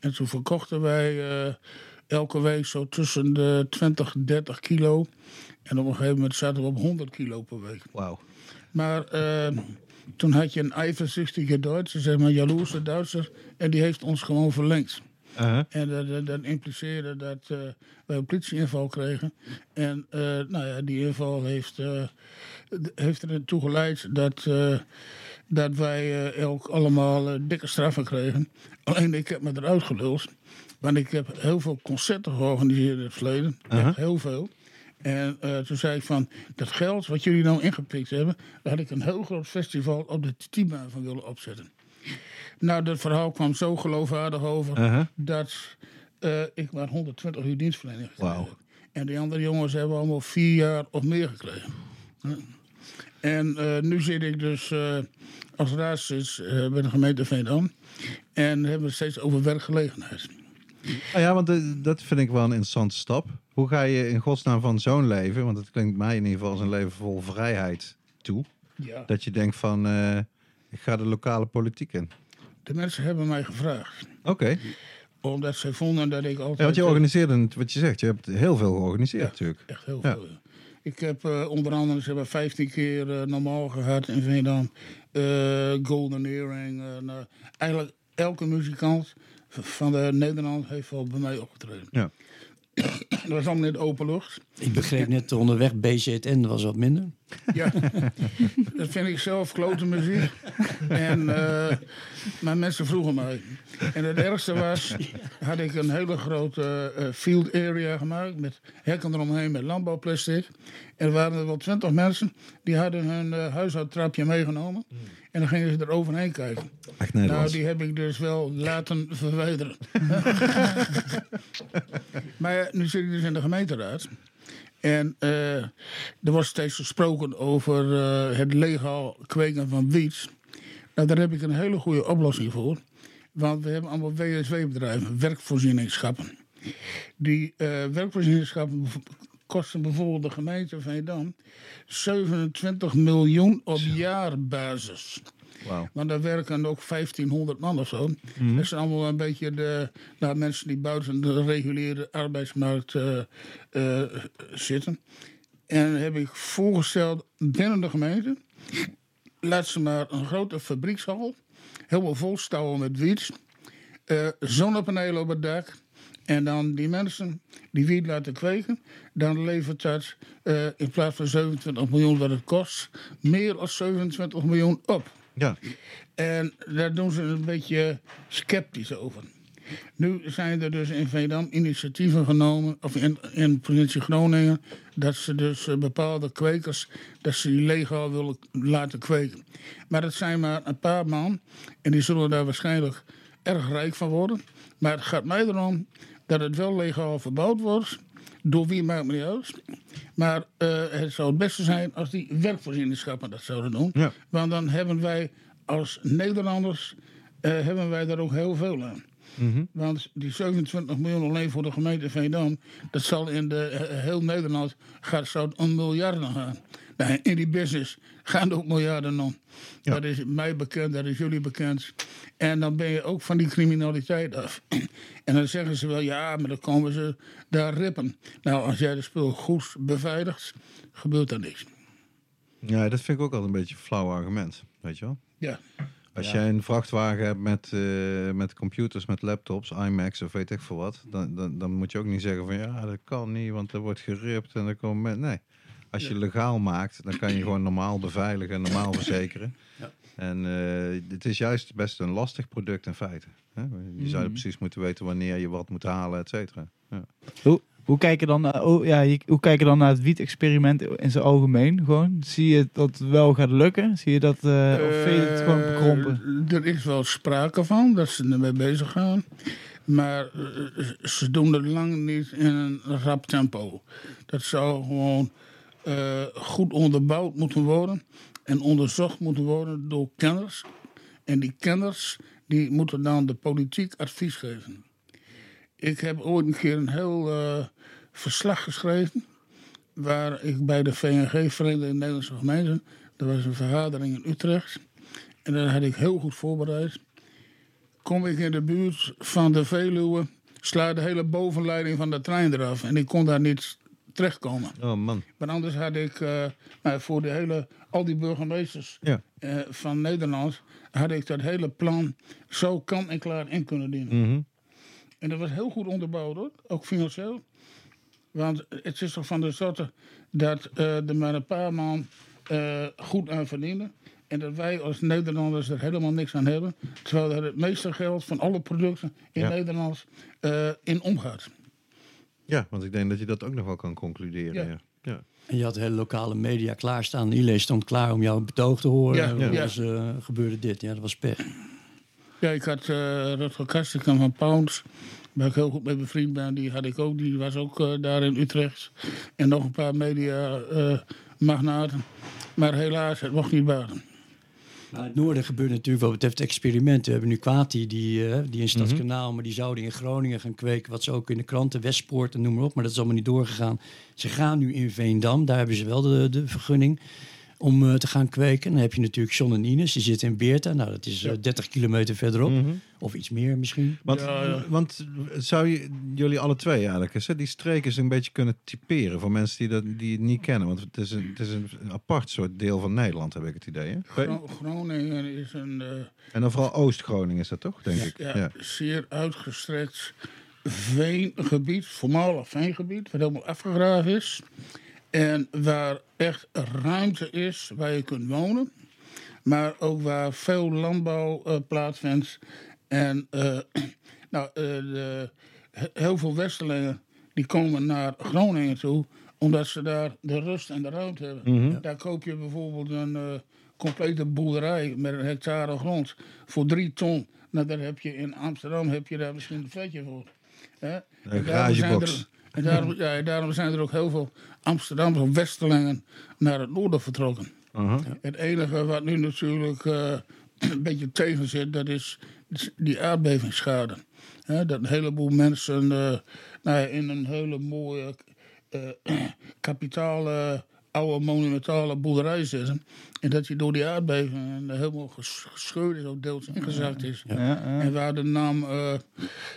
En toen verkochten wij elke week zo tussen de 20 en 30 kilo. En op een gegeven moment zaten we op 100 kilo per week. Wauw. Maar eh, toen had je een eifersüchtige Duitser, zeg maar jaloerse Duitser, en die heeft ons gewoon verlengd. Aha. En dat, dat, dat impliceerde dat eh, wij een politieinval kregen. En eh, nou ja, die inval heeft, heeft ertoe geleid dat, dat wij elk allemaal dikke straffen kregen. Alleen ik heb me eruit geluld. Want ik heb heel veel concerten georganiseerd in het verleden. Echt heel veel. En eh, toen zei ik van, dat geld wat jullie nou ingepikt hebben... daar had ik een heel groot festival op de Tibaan van willen opzetten. Nou, dat verhaal kwam zo geloofwaardig over... Aha. dat eh, ik maar 120 uur dienstverlening gekregen. En die andere jongens hebben allemaal vier jaar of meer gekregen. Ja. En eh, nu zit ik dus als raadslid bij de gemeente Veendam. En hebben we steeds over werkgelegenheid. Ah ja, want eh, dat vind ik wel een interessante stap. Hoe ga je in godsnaam van zo'n leven, want het klinkt mij in ieder geval als een leven vol vrijheid toe, Ja. dat je denkt van, eh, ik ga de lokale politiek in. De mensen hebben mij gevraagd. Oké. Omdat zij vonden dat ik altijd... Ja, want je eh, organiseerde, wat je zegt, je hebt heel veel georganiseerd Ja. natuurlijk. Echt heel Ja. veel. Ik heb onder andere ze hebben 15 keer normaal gehad in Veendam. Golden Earring. nou, eigenlijk elke muzikant van de Nederland heeft wel bij mij opgetreden. Ja. Dat was allemaal in de open lucht. Ik begreep net onderweg BZN was wat minder. Ja, dat vind ik zelf klote muziek. En, eh, maar mensen vroegen mij. En het ergste was, had ik een hele grote eh, field area gemaakt met hekken eromheen met landbouwplastic. En er waren er wel twintig mensen die hadden hun eh, huishoudtrapje meegenomen. En dan gingen ze er overheen kijken. Echt Nou, die heb ik dus wel laten verwijderen. maar ja, nu zit ik dus in de gemeenteraad. En eh, er wordt steeds gesproken over eh, het legaal kweken van wiet. Nou, daar heb ik een hele goede oplossing voor. Want we hebben allemaal WSW-bedrijven, werkvoorzieningschappen. Die eh, werkvoorzieningschappen kosten bijvoorbeeld de gemeente Veendam 27 miljoen op jaarbasis. Want daar werken ook 1500 man of zo. Mhm. Dat zijn allemaal een beetje de nou, mensen die buiten de reguliere arbeidsmarkt eh, eh, zitten. En heb ik voorgesteld binnen de gemeente. Laat ze maar een grote fabriekshal. Helemaal vol stouwen met wiet. eh, zonnepanelen op het dak. En dan die mensen die wiet laten kweken. Dan levert dat in plaats van 27 miljoen wat het kost. Meer dan 27 miljoen op. Ja. En daar doen ze een beetje sceptisch over. Nu zijn er dus in Veendam initiatieven genomen, of in, in provincie Groningen, dat ze dus eh, bepaalde kwekers, dat ze legaal willen laten kweken. Maar dat zijn maar een paar man en die zullen daar waarschijnlijk erg rijk van worden. Maar het gaat mij erom dat het wel legaal verbouwd wordt. Door wie maakt me niet uit. Maar eh, het zou het beste zijn als die werkvoorzieningschappen dat zouden doen. Ja. Want dan hebben wij als Nederlanders eh, hebben wij daar ook heel veel aan. Mhm. Want die 27 miljoen alleen voor de gemeente Veendam, dat zal in de, heel Nederland gaat, zou het om miljarden gaan. In die business gaan er ook miljarden om. Ja. Dat is mij bekend, dat is jullie bekend. En dan ben je ook van die criminaliteit af. En dan zeggen ze wel, ja, maar dan komen ze daar rippen. Nou, als jij de spul goed beveiligt, gebeurt er niks. ja, dat vind ik ook altijd een beetje een flauw argument. Weet je wel? Ja, Als Ja. jij een vrachtwagen hebt met, eh, met computers, met laptops, iMacs of weet ik veel wat, dan, dan, dan moet je ook niet zeggen van ja, dat kan niet, want er wordt geript en er komen men- Nee. Als je legaal maakt, dan kan je gewoon normaal beveiligen en normaal verzekeren. Ja. En eh, het is juist best een lastig product in feite. Hè? Je zou Mhm. precies moeten weten wanneer je wat moet halen, et cetera. Ja. Hoe, hoe kijk je dan naar, oh, ja, je- hoe kijk je dan naar het wiet-experiment in zijn algemeen? Gewoon? Zie je dat het wel gaat lukken? Zie je dat, eh, of vind je het gewoon Eh, bekrompen? Er is wel sprake van dat ze ermee bezig gaan. Maar eh, ze doen het lang niet in een rap tempo. Dat zou gewoon eh, goed onderbouwd moeten worden. En onderzocht moeten worden door kenners. En die kenners die moeten dan de politiek advies geven. Ik heb ooit een keer een heel eh, verslag geschreven. Waar ik bij de VNG, Verenigde Nederlandse Gemeenten. Er was een vergadering in Utrecht. En dat had ik heel goed voorbereid. Kom ik in de buurt van de Veluwe, sla de hele bovenleiding van de trein eraf. En ik kon daar niet terechtkomen. Oh man. Maar anders had ik eh, voor de hele, al die burgemeesters Ja. eh, van Nederland, had ik dat hele plan zo kan en klaar in kunnen dienen. Mhm. En dat was heel goed onderbouwd hoor, ook financieel. Want het is toch van de sorte dat eh er maar een paar man goed aan verdienen. En dat wij als Nederlanders er helemaal niks aan hebben. Terwijl er het meeste geld van alle producten in Ja. Nederland in omgaat. Ja, want ik denk dat je dat ook nog wel kan concluderen. Ja. Ja. Ja. En je had de hele lokale media klaarstaan. Iedereen stond klaar om jouw betoog te horen. Ja, eh, gebeurde dit. Ja, dat was pech. Ja, ik had eh Rutger Kastikum van Pounds, waar ik heel goed mee bevriend ben. Die had ik ook, die was ook eh, daar in Utrecht. En nog een paar media eh, magnaten. Maar helaas, het mocht niet baten. Nou, in het noorden gebeurt natuurlijk wat betreft experimenten. We hebben nu Kwati, die, eh, die in Stadskanaal, maar die zouden in Groningen gaan kweken. Wat ze ook in de kranten, Westpoort en noem maar op. Maar dat is allemaal niet doorgegaan. Ze gaan nu in Veendam, daar hebben ze wel de, de vergunning om eh, te gaan kweken. Dan heb je natuurlijk John en Ines, die zitten in Beerta. Nou, dat is eh, 30 kilometer verderop. Mhm. Of iets meer misschien. Want, Ja, ja. want zou je, jullie alle twee eigenlijk eens, hè, die streken eens een beetje kunnen typeren voor mensen die, dat, die het niet kennen? Want het is, een, het is een apart soort deel van Nederland, heb ik het idee. Hè? Gro- Groningen is een eh, En dan vooral Oost-Groningen is dat toch, denk ik? ja, Ja. zeer uitgestrekt veengebied, voormalig veengebied, wat helemaal afgegraven is. En waar echt ruimte is waar je kunt wonen. Maar ook waar veel landbouw eh, plaatsvindt. En eh, nou, eh, de, he- heel veel Westerlingen die komen naar Groningen toe. Omdat ze daar de rust en de ruimte hebben. Mhm. Daar koop je bijvoorbeeld een complete boerderij met een hectare grond voor drie ton. Nou, daar heb je in Amsterdam heb je daar misschien een vetje voor. Hè? En daarom garagebox. En daarom, ja, daarom zijn er ook heel veel Amsterdammers of Westerlingen naar het noorden vertrokken. Aha. Het enige wat nu natuurlijk eh, een beetje tegen zit, dat is die aardbevingsschade. Dat een heleboel mensen eh, nou ja, in een hele mooie eh kapitale oude monumentale boerderij zitten. En dat hij door die aardbeving helemaal ges- gescheurd is, ook deels ingezakt is. Ja, ja. En waar de naam,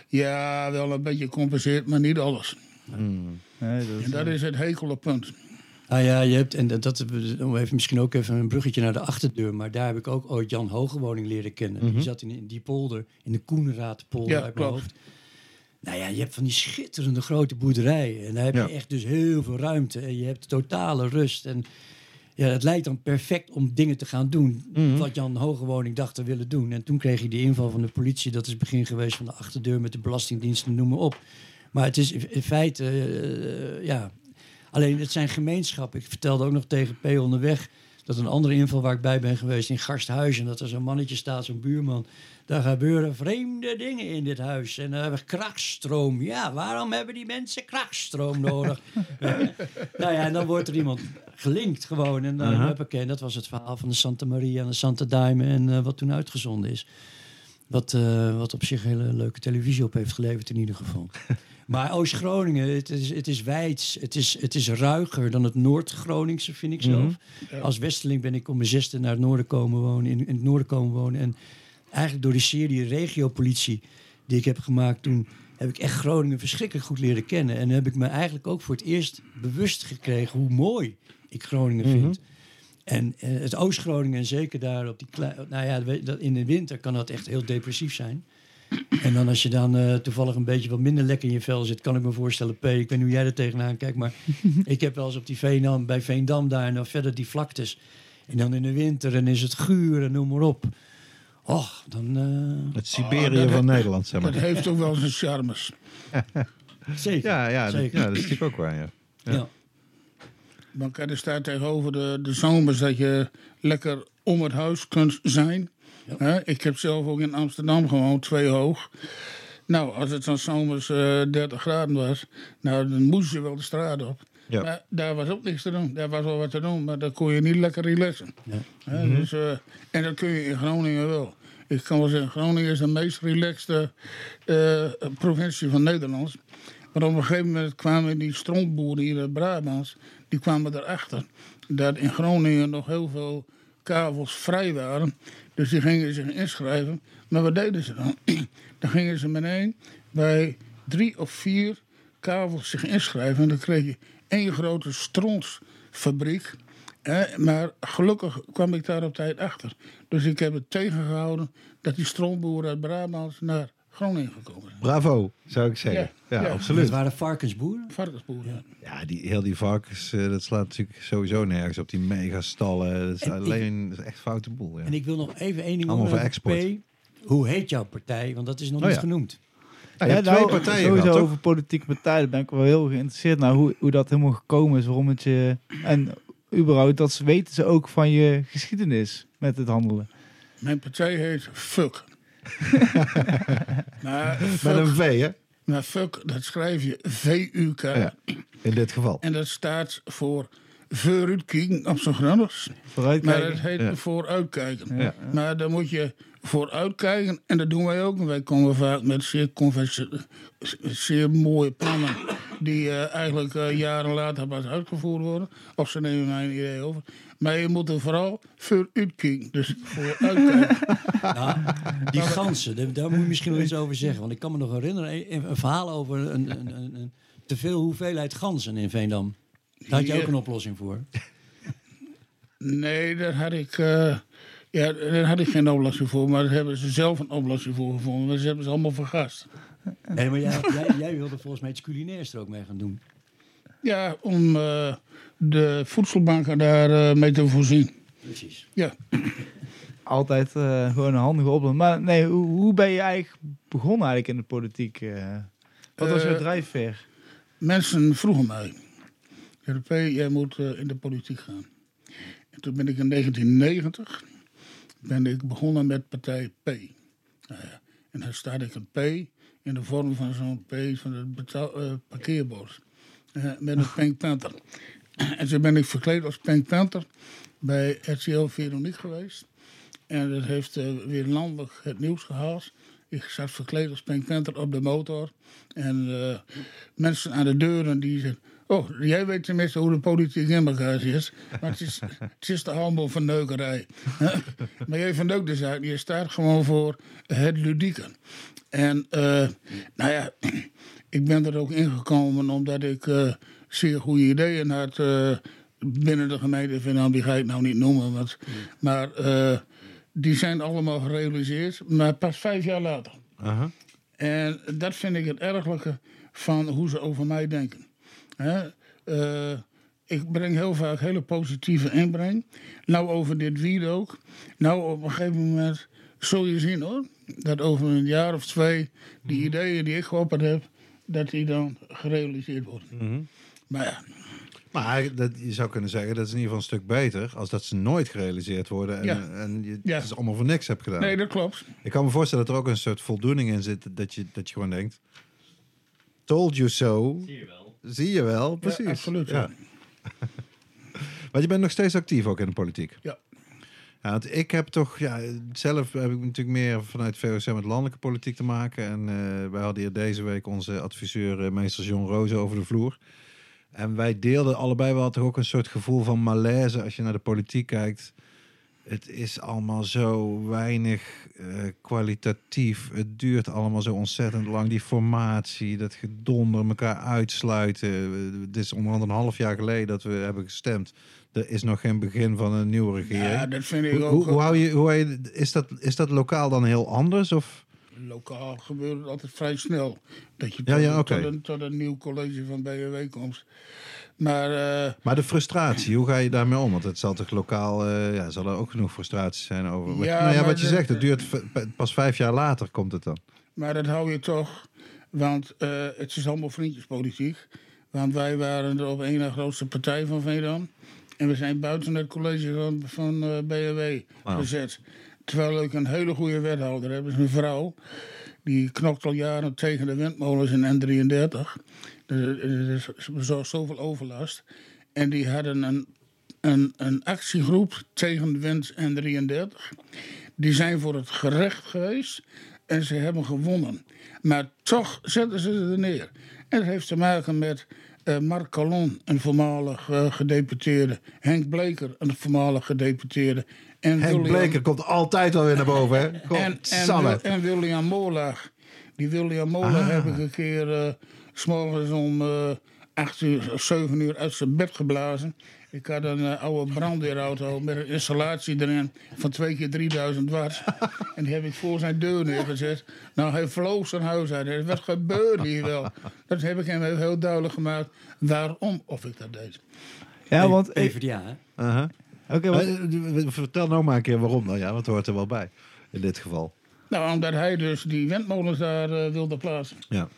ja, wel een beetje compenseert, maar niet alles. Nee, dat is, En dat is het hekele punt. Ah ja, je hebt, en dat, dat even, misschien ook even een bruggetje naar de achterdeur. Maar daar heb ik ook ooit Jan Hogewoning leren kennen. Die zat in, in die polder, in de Koenraadpolder Ja, uit mijn klopt. hoofd. Nou ja, je hebt van die schitterende grote boerderijen. En daar heb Ja. je echt dus heel veel ruimte. En je hebt totale rust. En ja, het lijkt dan perfect om dingen te gaan doen. Wat Jan Hogewoning dacht te willen doen. En toen kreeg je die inval van de politie. Dat is het begin geweest van de achterdeur met de belastingdiensten, noem maar op. Maar het is in feite, eh, ja, Alleen het zijn gemeenschappen. Ik vertelde ook nog tegen P. onderweg dat een andere inval waar ik bij ben geweest in Garsthuizen. Dat er zo'n mannetje staat, zo'n buurman. Daar gebeuren vreemde dingen in dit huis. En dan hebben we krakstroom. Ja, waarom hebben die mensen krakstroom nodig? nou ja, en dan wordt er iemand gelinkt gewoon. En dan Aha. uh dat was het verhaal van de Santa Maria en de Santa Daime. En eh, wat toen uitgezonden is. Wat, eh, wat op zich hele leuke televisie op heeft geleverd in ieder geval. Maar Oost-Groningen, het is, het is wijds. Het is, het is ruiger dan het Noord-Groningse, vind ik zelf. Als Westeling ben ik om mijn zesde naar het noorden komen wonen, in, in het noorden komen wonen. En eigenlijk door die serie Regiopolitie die ik heb gemaakt toen... heb ik echt Groningen verschrikkelijk goed leren kennen. En heb ik me eigenlijk ook voor het eerst bewust gekregen... hoe mooi ik Groningen vind. En eh, het Oost-Groningen, en zeker daar op die Nou ja, in de winter kan dat echt heel depressief zijn. En dan als je dan eh, toevallig een beetje wat minder lekker in je vel zit, kan ik me voorstellen, P. Ik weet niet hoe jij er tegenaan kijkt, maar ik heb wel eens op die Veendam, bij Veendam daar en dan verder die vlaktes. En dan in de winter en is het guur en noem maar op. Och, dan eh, Het Siberië Oh, dat- van Nederland, zeg Dat maar. heeft ook wel zijn charmes. zeker. Ja, ja, dat, Zeker. ja, dat is natuurlijk ook waar, ja. ja. Dan kan er staat tegenover de, de zomers dat je lekker om het huis kunt zijn. Ja. Ik heb zelf ook in Amsterdam gewoond, twee hoog. Nou, als het dan zomers eh 30 graden was, nou, dan moest je wel de straat op. Ja. Maar daar was ook niks te doen. Daar was wel wat te doen, maar daar kon je niet lekker relaxen. Ja. Hè, dus, eh, en dat kun je in Groningen wel. Ik kan wel zeggen, Groningen is de meest relaxte eh, provincie van Nederland. Maar op een gegeven moment kwamen die stroomboeren hier in Brabant, die kwamen erachter dat in Groningen nog heel veel kavels vrij waren. Dus die gingen zich inschrijven. Maar wat deden ze dan? dan gingen ze meteen bij drie of vier kavels zich inschrijven. En dan kreeg je één grote stronsfabriek. Maar gelukkig kwam ik daar op tijd achter. Dus ik heb het tegengehouden dat die stroomboeren uit Brabant naar Groningen gekomen. Bravo, zou ik zeggen. Ja, Ja, ja. Het absoluut. waren varkensboeren. Varkensboeren. Ja, die, heel die varkens, eh, dat slaat natuurlijk sowieso nergens op. Die megastallen, dat is En ik- alleen dat is echt foute boel. Ja. En ik wil nog even één ding Allemaal voor over export. P. Hoe heet jouw partij? Want dat is nog Oh niet ja. genoemd. Ja, je hebt twee nou, partijen sowieso gehad, over politieke partijen daar ben ik wel heel geïnteresseerd naar hoe, hoe dat helemaal gekomen is. Waarom het je... En überhaupt, dat ze weten ze ook van je geschiedenis met het handelen. Mijn partij heet Fuck. Maar, Met fuck een V, hè? maar Fuck, dat schrijf je V-U-K. Ja, in dit geval. En dat staat voor vooruitkijken op zijn Gronings. Maar Vooruitkijken. het heet Ja. vooruitkijken. Ja. Maar dan moet je vooruitkijken. En dat doen wij ook. Wij komen vaak met zeer mooie plannen. Die eh, eigenlijk eh, jaren later pas uitgevoerd worden. Of ze nemen mijn idee over. Maar je moet er vooral vooruitkijken. Dus vooruitkijken. Nou, die ganzen, daar, daar moet je misschien wel iets over zeggen. Want ik kan me nog herinneren, een, een verhaal over een, een, een, te veel hoeveelheid ganzen in Veendam. Daar had je ook een oplossing voor. nee, daar had ik... eh, ja, daar had ik geen oplossing voor. Maar daar hebben ze zelf een oplossing voor gevonden. Maar ze hebben ze allemaal vergast. Nee, maar jij, jij, jij wilde volgens mij iets culinairs er ook mee gaan doen. Ja, om eh, de voedselbanken daar eh, mee te voorzien. Precies. Ja. Altijd eh, gewoon een handige oplossing. Maar nee, hoe, hoe ben je eigenlijk begonnen eigenlijk in de politiek? wat was Eh, drijfveer? Mensen vroegen mij, RP, jij moet in de politiek gaan. En toen ben ik in 1990 ben ik begonnen met partij P. Nou ja, en daar staat ik een P in de vorm van zo'n P van het betaal, eh, parkeerbord. Eh, met een Pink Panther. en toen ben ik verkleed als Pink Panther bij RTL Veronique geweest. En dat heeft eh, weer landelijk het nieuws gehaald. Ik zat verkleed als Pink Panther op de motor. En eh, mensen aan de deuren die zeiden... Oh, jij weet tenminste hoe de politiek in elkaar zit. Maar het is, het is de handel van neukerij. maar jij verneukt de zaak. Je staat gewoon voor het ludieke. En eh, nou ja, ik ben er ook ingekomen omdat ik eh, zeer goede ideeën had eh, binnen de gemeente Vietnam. Die ga ik nou niet noemen. Want, Maar eh, die zijn allemaal gerealiseerd. Maar pas vijf jaar later. Aha. En dat vind ik het ergelijke van hoe ze over mij denken. Hè? Ik breng heel vaak hele positieve inbreng. Nou, over dit wiet ook. Nou, op een gegeven moment zul je zien hoor. Dat over een jaar of twee die ideeën die ik geopperd heb, dat die dan gerealiseerd worden. Mhm. Maar ja, Maar dat, je zou kunnen zeggen, dat is in ieder geval een stuk beter als dat ze nooit gerealiseerd worden en, Ja. en je Ja. het is allemaal voor niks hebt gedaan. nee, dat klopt. Ik kan me voorstellen dat er ook een soort voldoening in zit, dat je, dat je gewoon denkt, told you so. Zie je wel. Zie je wel, precies. Ja, absoluut. Ja. Ja. Want je bent nog steeds actief ook in de politiek. Ja. Ja, want ik heb toch, ja, zelf heb ik natuurlijk meer vanuit VOC met landelijke politiek te maken. En eh, wij hadden hier deze week onze adviseur, eh, meester John Rozen, over de vloer. En wij deelden allebei wel toch ook een soort gevoel van malaise als je naar de politiek kijkt. Het is allemaal zo weinig eh, kwalitatief. Het duurt allemaal zo ontzettend lang. Die formatie, dat gedonder, elkaar uitsluiten. Het is onder een half jaar geleden dat we hebben gestemd. Er is nog geen begin van een nieuwe regering. Ja, dat vind ik hoe, ook. hoe, hoe hou je, hoe hou je, is, dat, is dat lokaal dan heel anders? Of? Lokaal gebeurt het altijd vrij snel. Dat je Ja, tot, ja, tot, een, tot een nieuw college van BWW komt. Maar eh, Maar de frustratie, hoe ga je daarmee om? Want het zal toch lokaal, eh, ja, zal er ook genoeg frustratie zijn over. Wat, Ja, nou ja, wat je zegt, het duurt pas vijf jaar later komt het dan. Maar dat hou je toch, want eh, het is allemaal vriendjespolitiek. Want wij waren de op één na grootste partij van Veendam. En we zijn buiten het college van, van gezet. Terwijl ik een hele goede wethouder heb. Is een vrouw. Die knokt al jaren tegen de windmolens in N33. Er is zo- zoveel overlast. En die hadden een, een, een actiegroep tegen de wind N33. Die zijn voor het gerecht geweest en ze hebben gewonnen. Maar toch zetten ze ze er neer. En dat heeft te maken met eh, Marc Calon, een voormalig eh, gedeputeerde. Henk Bleker, een voormalig gedeputeerde. En Henk William- Bleker komt altijd wel weer naar boven, hè? en, en. Wil- en William Molag. Die William Molag Ah. heb ik een keer eh, s s'morgens om eh 8 uur of 7 uur uit zijn bed geblazen. Ik had een eh, oude brandweerauto met een installatie erin van 2 keer 3000 watt. en die heb ik voor zijn deur neergezet. Nou, hij vloog zijn huis uit. Wat gebeurt hier wel? Dat heb ik hem heel duidelijk gemaakt waarom of ik dat deed. Ja, want... Even ja, hè? Aha. Oké, want- Eh, Vertel nou maar een keer waarom dan, ja, want het hoort er wel bij. In dit geval. Nou, omdat hij dus die windmolens daar eh, wilde plaatsen. Ja.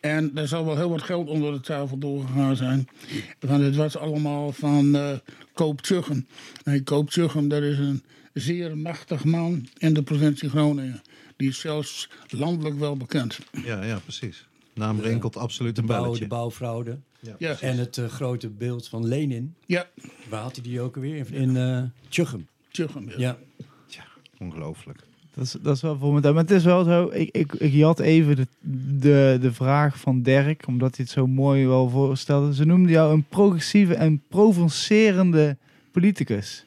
En er zal wel heel wat geld onder de tafel doorgegaan zijn. Want het was allemaal van eh Koop Tjuchem. En Koop Tjuchem, dat is een zeer machtig man in de provincie Groningen. Die is zelfs landelijk wel bekend. Ja, ja, precies. Naam rinkelt absoluut een Bouw, de belletje. bouwfraude. Ja, En het eh, grote beeld van Lenin. ja Waar had hij die ook alweer? In eh Tjuchem. Tjuchem. Ja. Ja. Ja, ongelooflijk. Dat is, dat is wel voor me. Maar het is wel zo. Ik, ik, ik had even de, de, de vraag van Dirk, omdat hij het zo mooi wel voorstelde. Ze noemden jou een progressieve en provocerende politicus.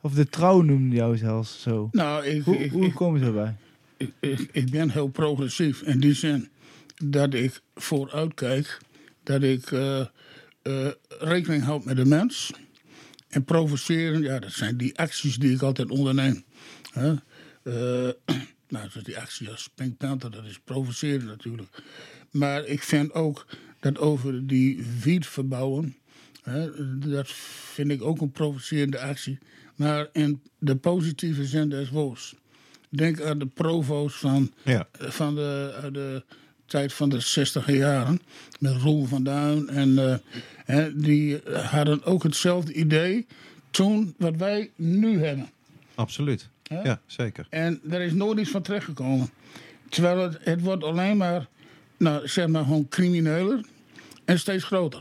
Of de trouw noemde jou zelfs zo. Nou, ik, Hoe, ik, hoe komen ze erbij? ik, ik- ik ben heel progressief in die zin dat ik vooruitkijk, dat ik eh, eh, rekening houd met de mens. En provoceren, ja, dat zijn die acties die ik altijd onderneem. Hè? Eh, nou, zoals die actie als Pink Panther, dat is provoceren natuurlijk. Maar ik vind ook dat over die wiet verbouwen, hè, dat vind ik ook een provocerende actie. Maar in de positieve zin des woords. Denk aan de provo's van, Ja. van de, de tijd van de 60 jaren. Met Roel van Duin. En eh, hè, die hadden ook hetzelfde idee toen wat wij nu hebben. Absoluut. Hè? Ja, zeker. En er is nooit iets van terechtgekomen. Terwijl het, het wordt alleen maar, nou, zeg maar, gewoon crimineler en steeds groter.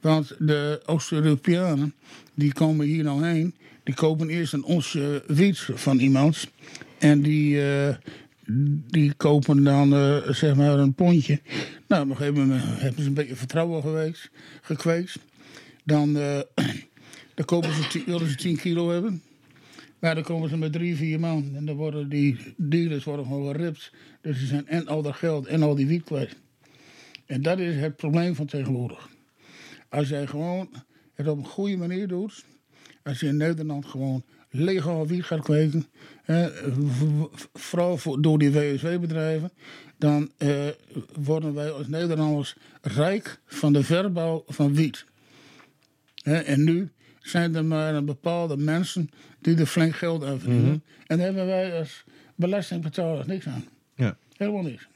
Want de Oost-Europeanen, die komen hier nou heen, die kopen eerst een onsje wiet van iemand. En die, eh, die kopen dan eh, zeg maar een pondje. Nou, op een gegeven moment hebben ze een beetje vertrouwen geweest, gekweekt. Dan, eh, dan kopen ze, willen ze 10 kilo hebben. Maar dan komen ze met drie, vier man. En dan worden die dealers worden gewoon geript. Dus ze zijn en al dat geld en al die wiet kwijt. En dat is het probleem van tegenwoordig. Als jij gewoon het op een goede manier doet. Als je in Nederland gewoon legaal wiet gaat kweken. Vooral voor, door die WSW-bedrijven. Dan eh, worden wij als Nederlanders rijk van de verbouw van wiet. En nu zijn er maar een bepaalde mensen die er flink geld aan verdienen. En daar hebben wij als belastingbetalers niks aan. Ja. Helemaal niks.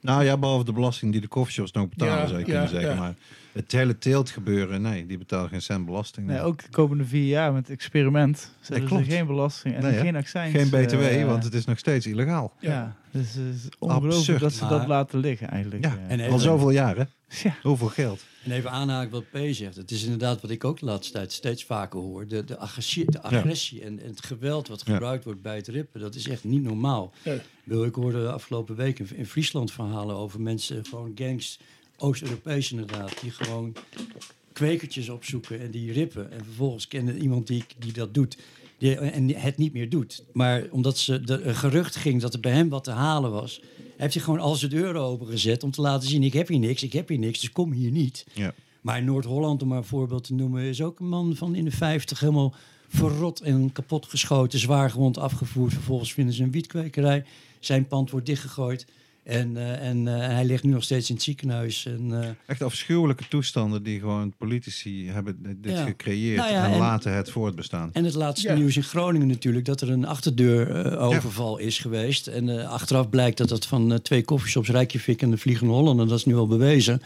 Nou ja, behalve de belasting die de koffieshops nog betalen, Ja, zou je ja, kunnen zeggen. Maar het hele teeltgebeuren, nee, die betalen geen cent belasting. Nee, ook de komende vier jaar met het experiment ze klopt. geen belasting en Nee, geen accijns. Geen BTW, eh, want het is nog steeds illegaal. Ja, dus het is ongelooflijk Absurd. dat ze Maar- dat laten liggen eigenlijk. Ja, eh. En al zoveel jaren. ja. Hoeveel geld? En even aanhaken wat P zegt. Het is inderdaad wat ik ook de laatste tijd steeds vaker hoor. De, de agressie, de agressie en, en het geweld wat Ja. gebruikt wordt bij het rippen, dat is echt niet normaal. Ja. Ik hoorde de afgelopen week in, in Friesland verhalen over mensen, gewoon gangs, Oost-Europees inderdaad, die gewoon kwekertjes opzoeken en die rippen. En vervolgens kennen iemand die, die dat doet die, en het niet meer doet. Maar omdat ze de, een gerucht ging dat er bij hem wat te halen was, heeft hij gewoon al zijn deuren opengezet om te laten zien: ik heb hier niks, ik heb hier niks, dus kom hier niet. Ja. Maar in Noord-Holland, om maar een voorbeeld te noemen, is ook een man van in de 50 helemaal verrot en kapot geschoten, zwaar gewond afgevoerd. Vervolgens vinden ze een wietkwekerij. Zijn pand wordt dichtgegooid. En, eh, en eh, hij ligt nu nog steeds in het ziekenhuis. En, eh, Echt afschuwelijke toestanden die gewoon politici hebben dit Ja. gecreëerd Nou ja, en, en- laten het voortbestaan. En het laatste Ja. nieuws in Groningen natuurlijk, dat er een achterdeurooverval is geweest. En eh, achteraf blijkt dat dat van twee koffieshops, Rijkjevik en de Vliegende Hollander, dat is nu al bewezen.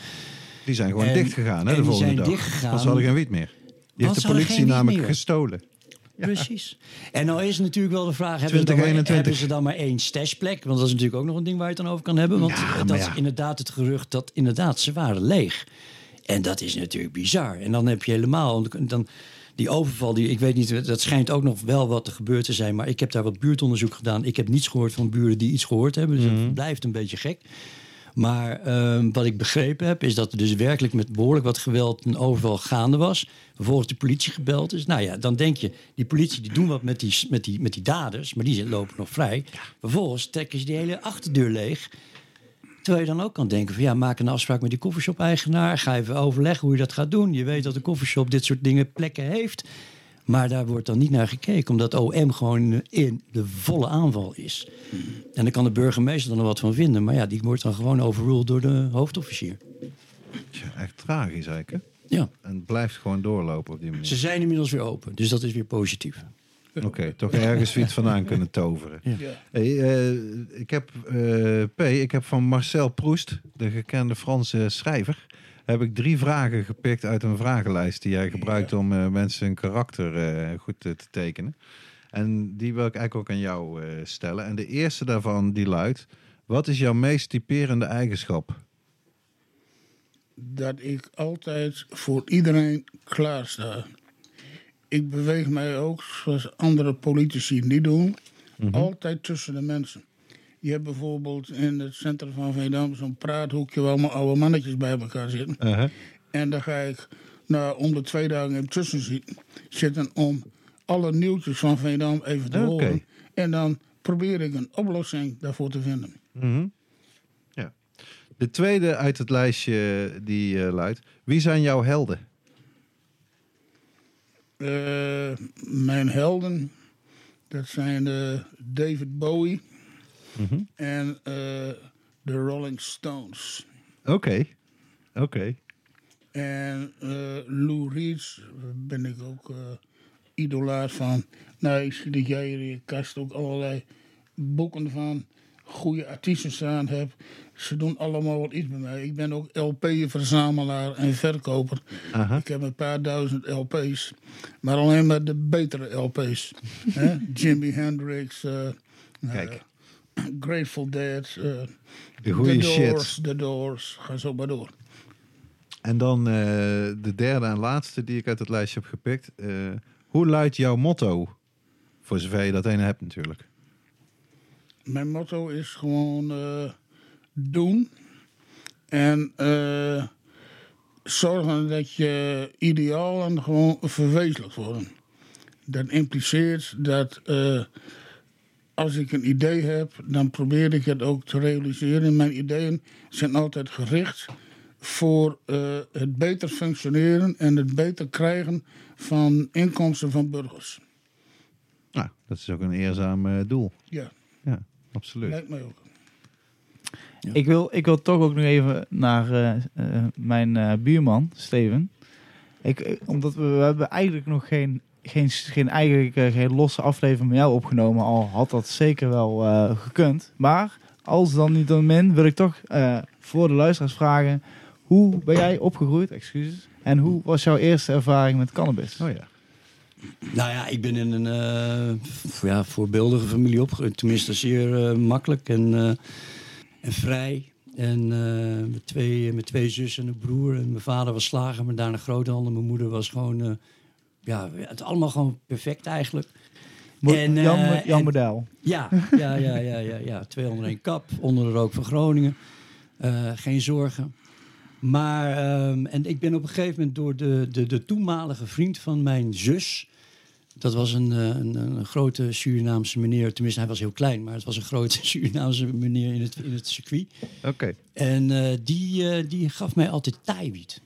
Die zijn gewoon dicht gegaan, hè, de die volgende zijn dag. dichtgegaan. Want ze hadden geen wiet meer. Die heeft de politie namelijk meer. gestolen. Precies. En nou is natuurlijk wel de vraag, hebben ze, dan maar, 2021. hebben ze dan maar één stashplek? Want dat is natuurlijk ook nog een ding waar je het dan over kan hebben. Want Ja, dat ja. is inderdaad het gerucht dat inderdaad ze waren leeg. En dat is natuurlijk bizar. En dan heb je helemaal... Dan, die overval, die, ik weet niet, dat schijnt ook nog wel wat te gebeurd te zijn. Maar ik heb daar wat buurtonderzoek gedaan. Ik heb niets gehoord van buren die iets gehoord hebben. Dus Mhm. het blijft een beetje gek. Maar ehm, wat ik begrepen heb, is dat er dus werkelijk met behoorlijk wat geweld een overval gaande was. Vervolgens de politie gebeld is. Nou ja, dan denk je, die politie die doen wat met die, met die, met die daders, maar die lopen nog vrij. Vervolgens trekken ze die hele achterdeur leeg. Terwijl je dan ook kan denken van ja, maak een afspraak met die koffieshop-eigenaar. Ga even overleggen hoe je dat gaat doen. Je weet dat de koffieshop dit soort dingen plekken heeft. Maar daar wordt dan niet naar gekeken, omdat OM gewoon in de volle aanval is. En daar kan de burgemeester dan nog wat van vinden. Maar ja, die wordt dan gewoon overruled door de hoofdofficier. Tja, echt tragisch eigenlijk. Hè? Ja, En het blijft gewoon doorlopen op die manier. ze zijn inmiddels weer open, dus dat is weer positief. Oké, toch ergens iets vandaan kunnen toveren. Ja. Hey, eh, ik heb, eh, P, ik heb van Marcel Proust, de gekende Franse schrijver, heb ik drie vragen gepikt uit een vragenlijst die jij gebruikt om eh, mensen een karakter eh, goed te, te tekenen. En die wil ik eigenlijk ook aan jou eh, stellen. En de eerste daarvan die luidt, wat is jouw meest typerende eigenschap? dat ik altijd voor iedereen klaar sta. Ik beweeg mij ook, zoals andere politici niet doen, altijd tussen de mensen. Je hebt bijvoorbeeld in het centrum van Veendam zo'n praathoekje waar allemaal oude mannetjes bij elkaar zitten. Uh-huh. En dan ga ik nou, om de twee dagen even tussen zi- zitten om alle nieuwtjes van Veendam even te horen. En dan probeer ik een oplossing daarvoor te vinden. Mhm. Ja. De tweede uit het lijstje die eh, luidt, wie zijn jouw helden? Eh, mijn helden, dat zijn eh, David Bowie Mhm. en eh, de Rolling Stones. Oké, oké. En eh, Lou Reed ben ik ook eh idolaat van. Nou, ik zie dat jij in je kast ook allerlei boeken van goede artiesten staan hebt. Ze doen allemaal wat iets bij mij. Ik ben ook LP-verzamelaar en verkoper. Aha. Ik heb een paar duizend LP's, maar alleen maar de betere LP's. Jimi Hendrix, Kijk. Grateful Dead, eh, De goede Doors, shit. The Doors, ga zo maar door. En dan eh, de derde en laatste die ik uit het lijstje heb gepikt. Eh, hoe luidt jouw motto? Voor zover je dat ene hebt natuurlijk. Mijn motto is gewoon doen. En eh, zorgen dat je idealen gewoon verwezenlijkt worden. Dat impliceert dat eh, als ik een idee heb, dan probeer ik het ook te realiseren. Mijn ideeën zijn altijd gericht voor eh, het beter functioneren en het beter krijgen van inkomsten van burgers. Nou, dat is ook een eerzaam eh, doel. Ja, Ja, absoluut. lijkt mij ook. Ik, wil, ik wil toch ook nog even naar eh, eh, mijn eh, buurman, Steven. Ik, omdat we, we hebben eigenlijk nog geen, geen, geen, eigenlijk, eh, geen losse aflevering met jou opgenomen. Al had dat zeker wel eh, gekund. Maar als dan niet dan min, wil ik toch eh, voor de luisteraars vragen... Hoe ben jij opgegroeid? Excuses. En hoe was jouw eerste ervaring met cannabis? Oh ja. Nou ja, ik ben in een ja, voorbeeldige familie opgegroeid. Tenminste, zeer makkelijk en, en vrij. En met, twee, met twee zussen en een broer. En mijn vader was slager, maar daarna groothandel. Mijn moeder was gewoon... ja, het allemaal gewoon perfect eigenlijk. En, Jan, Model. Ja, ja, ja, ja, ja, ja. Twee onder één kap, onder de rook van Groningen. Eh, geen zorgen. Maar, ehm, en ik ben op een gegeven moment door de, de, de toenmalige vriend van mijn zus. Dat was een, eh, een, een grote Surinaamse meneer. Tenminste, hij was heel klein, maar het was een grote Surinaamse meneer in het, in het circuit. Oké. En die, die gaf mij altijd taaiwiet.